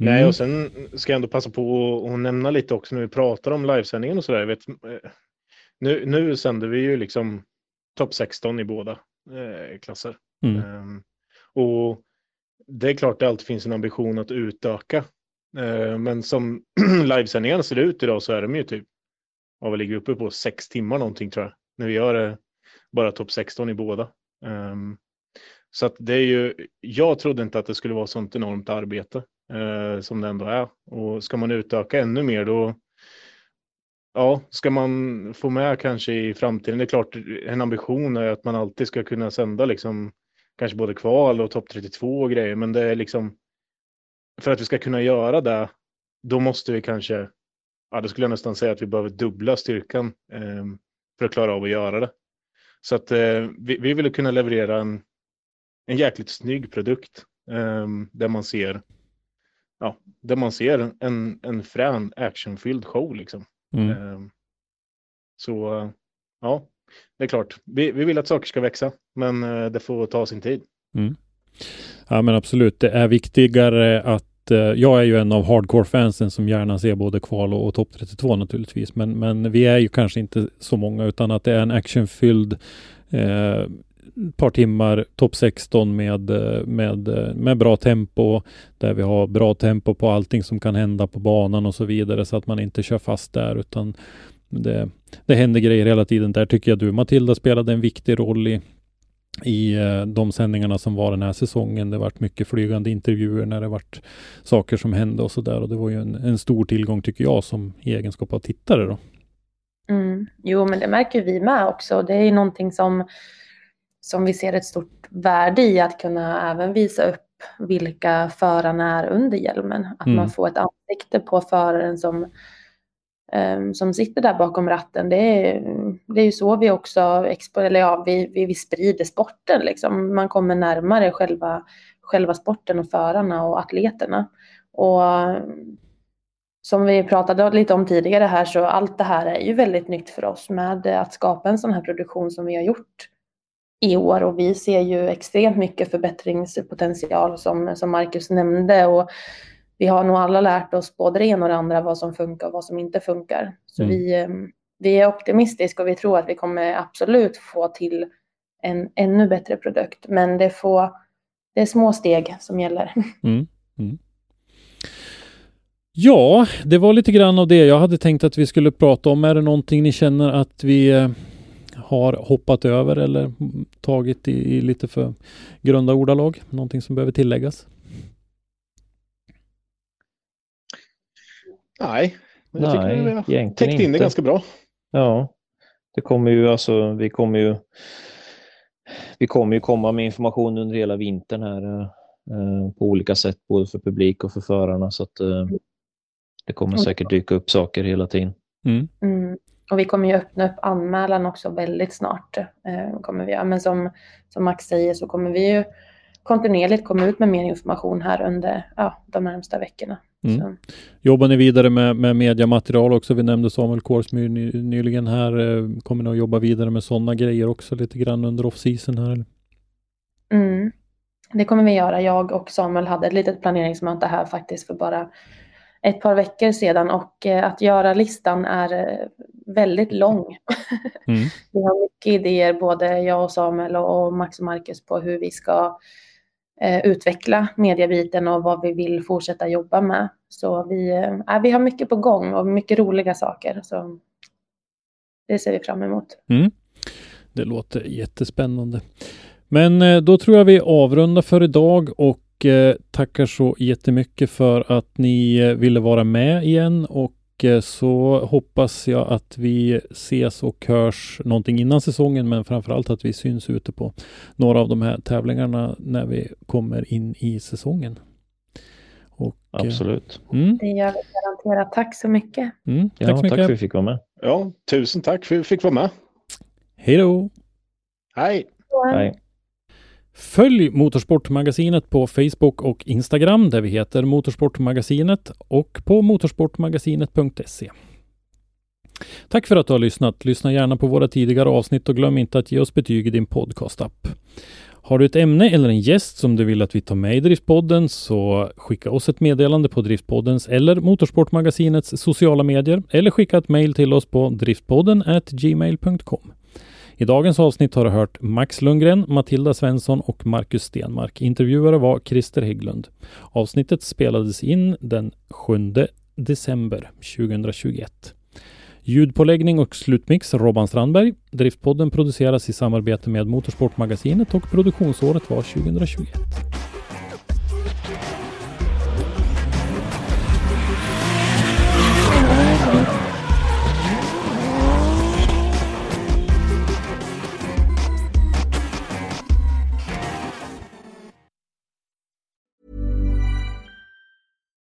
[SPEAKER 5] Mm. Nej, och sen ska jag ändå passa på att nämna lite också när vi pratar om livesändningen och sådär. Vet, eh, nu, nu sänder vi ju liksom topp 16 i båda eh, klasser. Mm. Um, och det är klart att det alltid finns en ambition att utöka. Uh, men som livesändningarna ser ut idag så är de ju typ, vad vi ligger uppe på, sex timmar någonting tror jag. När vi gör det bara topp 16 i båda. Um, så att det är ju, jag trodde inte att det skulle vara sånt enormt arbete eh, som det ändå är. Och ska man utöka ännu mer då, ja, ska man få med kanske i framtiden, det är klart en ambition är att man alltid ska kunna sända liksom kanske både kval och topp 32 och grejer, men det är liksom för att vi ska kunna göra det, då måste vi kanske, ja, då skulle jag nästan säga att vi behöver dubbla styrkan eh, för att klara av att göra det. Så att eh, vi, vi vill kunna leverera en en jäkligt snygg produkt um, där man ser ja, där man ser en, en frän actionfylld show liksom. Mm. Um, så ja, det är klart. Vi, vi vill att saker ska växa, men uh, det får ta sin tid.
[SPEAKER 2] Mm. Ja, men absolut. Det är viktigare att att eh, jag är ju en av hardcore-fansen som gärna ser både kval och, och topp 32 naturligtvis. Men, men vi är ju kanske inte så många utan att det är en actionfylld eh, ett par timmar, topp 16 med, med, med bra tempo, där vi har bra tempo på allting som kan hända på banan och så vidare, så att man inte kör fast där, utan det, det händer grejer hela tiden. Där tycker jag du, Matilda, spelade en viktig roll i, i eh, de sändningarna som var den här säsongen. Det varit mycket flygande intervjuer när det varit saker som hände och så där. Och det var ju en, en stor tillgång tycker jag som i egenskap av tittare då.
[SPEAKER 4] Mm. Jo, men det märker vi med också. Det är ju någonting som, som vi ser ett stort värde i att kunna även visa upp vilka förarna är under hjälmen. Att mm. man får ett ansikte på föraren som um, som sitter där bakom ratten. Det är, det är ju så vi också eller ja, vi, vi, vi sprider sporten. Liksom. Man kommer närmare själva, själva sporten och förarna och atleterna. Och som vi pratade lite om tidigare här så allt det här är ju väldigt nytt för oss med att skapa en sån här produktion som vi har gjort i år och vi ser ju extremt mycket förbättringspotential som, som Marcus nämnde och vi har nog alla lärt oss både det ena och det andra vad som funkar och vad som inte funkar. Så mm. vi, eh, vi är optimistiska och vi tror att vi kommer absolut få till en ännu bättre produkt. Men det, får, det är små steg som gäller.
[SPEAKER 2] Mm. Mm. Ja, det var lite grann av det jag hade tänkt att vi skulle prata om. Är det någonting ni känner att vi eh, har hoppat över eller tagit i, i lite för grunda ordalag? Någonting som behöver tilläggas?
[SPEAKER 5] Nej, men jag Nej, tycker vi har täckt in det ganska bra.
[SPEAKER 3] Ja, det kommer ju alltså, vi kommer ju vi kommer ju komma med information under hela vintern här eh, på olika sätt, både för publik och för förarna. Så att eh, det kommer säkert dyka upp saker hela tiden.
[SPEAKER 4] Mm. Mm. Och vi kommer ju öppna upp anmälan också väldigt snart. Eh, kommer vi, men som, som Max säger så kommer vi ju kontinuerligt komma ut med mer information här under ja, de närmsta veckorna. Mm.
[SPEAKER 2] Jobbar ni vidare med, med mediamaterial också? Vi nämnde Samuel Korsmyr ny, nyligen här. Eh, kommer ni att jobba vidare med sådana grejer också lite grann under off-season här?
[SPEAKER 4] Mm. Det kommer vi göra. Jag och Samuel hade ett litet planeringsmöte här faktiskt för bara ett par veckor sedan och eh, att göra listan är eh, väldigt lång. Mm. vi har mycket idéer, både jag och Samuel och Max och Marcus på hur vi ska eh, utveckla mediebiten och vad vi vill fortsätta jobba med. Så vi, eh, vi har mycket på gång och mycket roliga saker. Så det ser vi fram emot.
[SPEAKER 2] Mm. Det låter jättespännande. Men då tror jag vi avrundar för idag och eh, tackar så jättemycket för att ni eh, ville vara med igen och Eh, så hoppas jag att vi ses och hörs någonting innan säsongen, men framförallt att vi syns ute på några av de här tävlingarna när vi kommer in i säsongen.
[SPEAKER 3] Och, Absolut.
[SPEAKER 4] Mm. Det gör vi garanterat. Tack så mycket.
[SPEAKER 3] Mm, tack ja, så mycket. Tack för att vi fick vara med.
[SPEAKER 5] Ja, tusen tack för att vi fick vara med.
[SPEAKER 2] Hej då.
[SPEAKER 5] Hej.
[SPEAKER 3] Hej.
[SPEAKER 2] Följ Motorsportmagasinet på Facebook och Instagram där vi heter Motorsportmagasinet och på motorsportmagasinet.se. Tack för att du har lyssnat. Lyssna gärna på våra tidigare avsnitt och glöm inte att ge oss betyg i din podcastapp. Har du ett ämne eller en gäst som du vill att vi tar med i Driftpodden så skicka oss ett meddelande på Driftpoddens eller Motorsportmagasinets sociala medier eller skicka ett mejl till oss på driftpodden gmail.com. I dagens avsnitt har du hört Max Lundgren, Matilda Svensson och Marcus Stenmark. Intervjuare var Christer Hägglund. Avsnittet spelades in den 7 december 2021. Ljudpåläggning och slutmix Robban Strandberg. Driftpodden produceras i samarbete med Motorsportmagasinet och produktionsåret var 2021.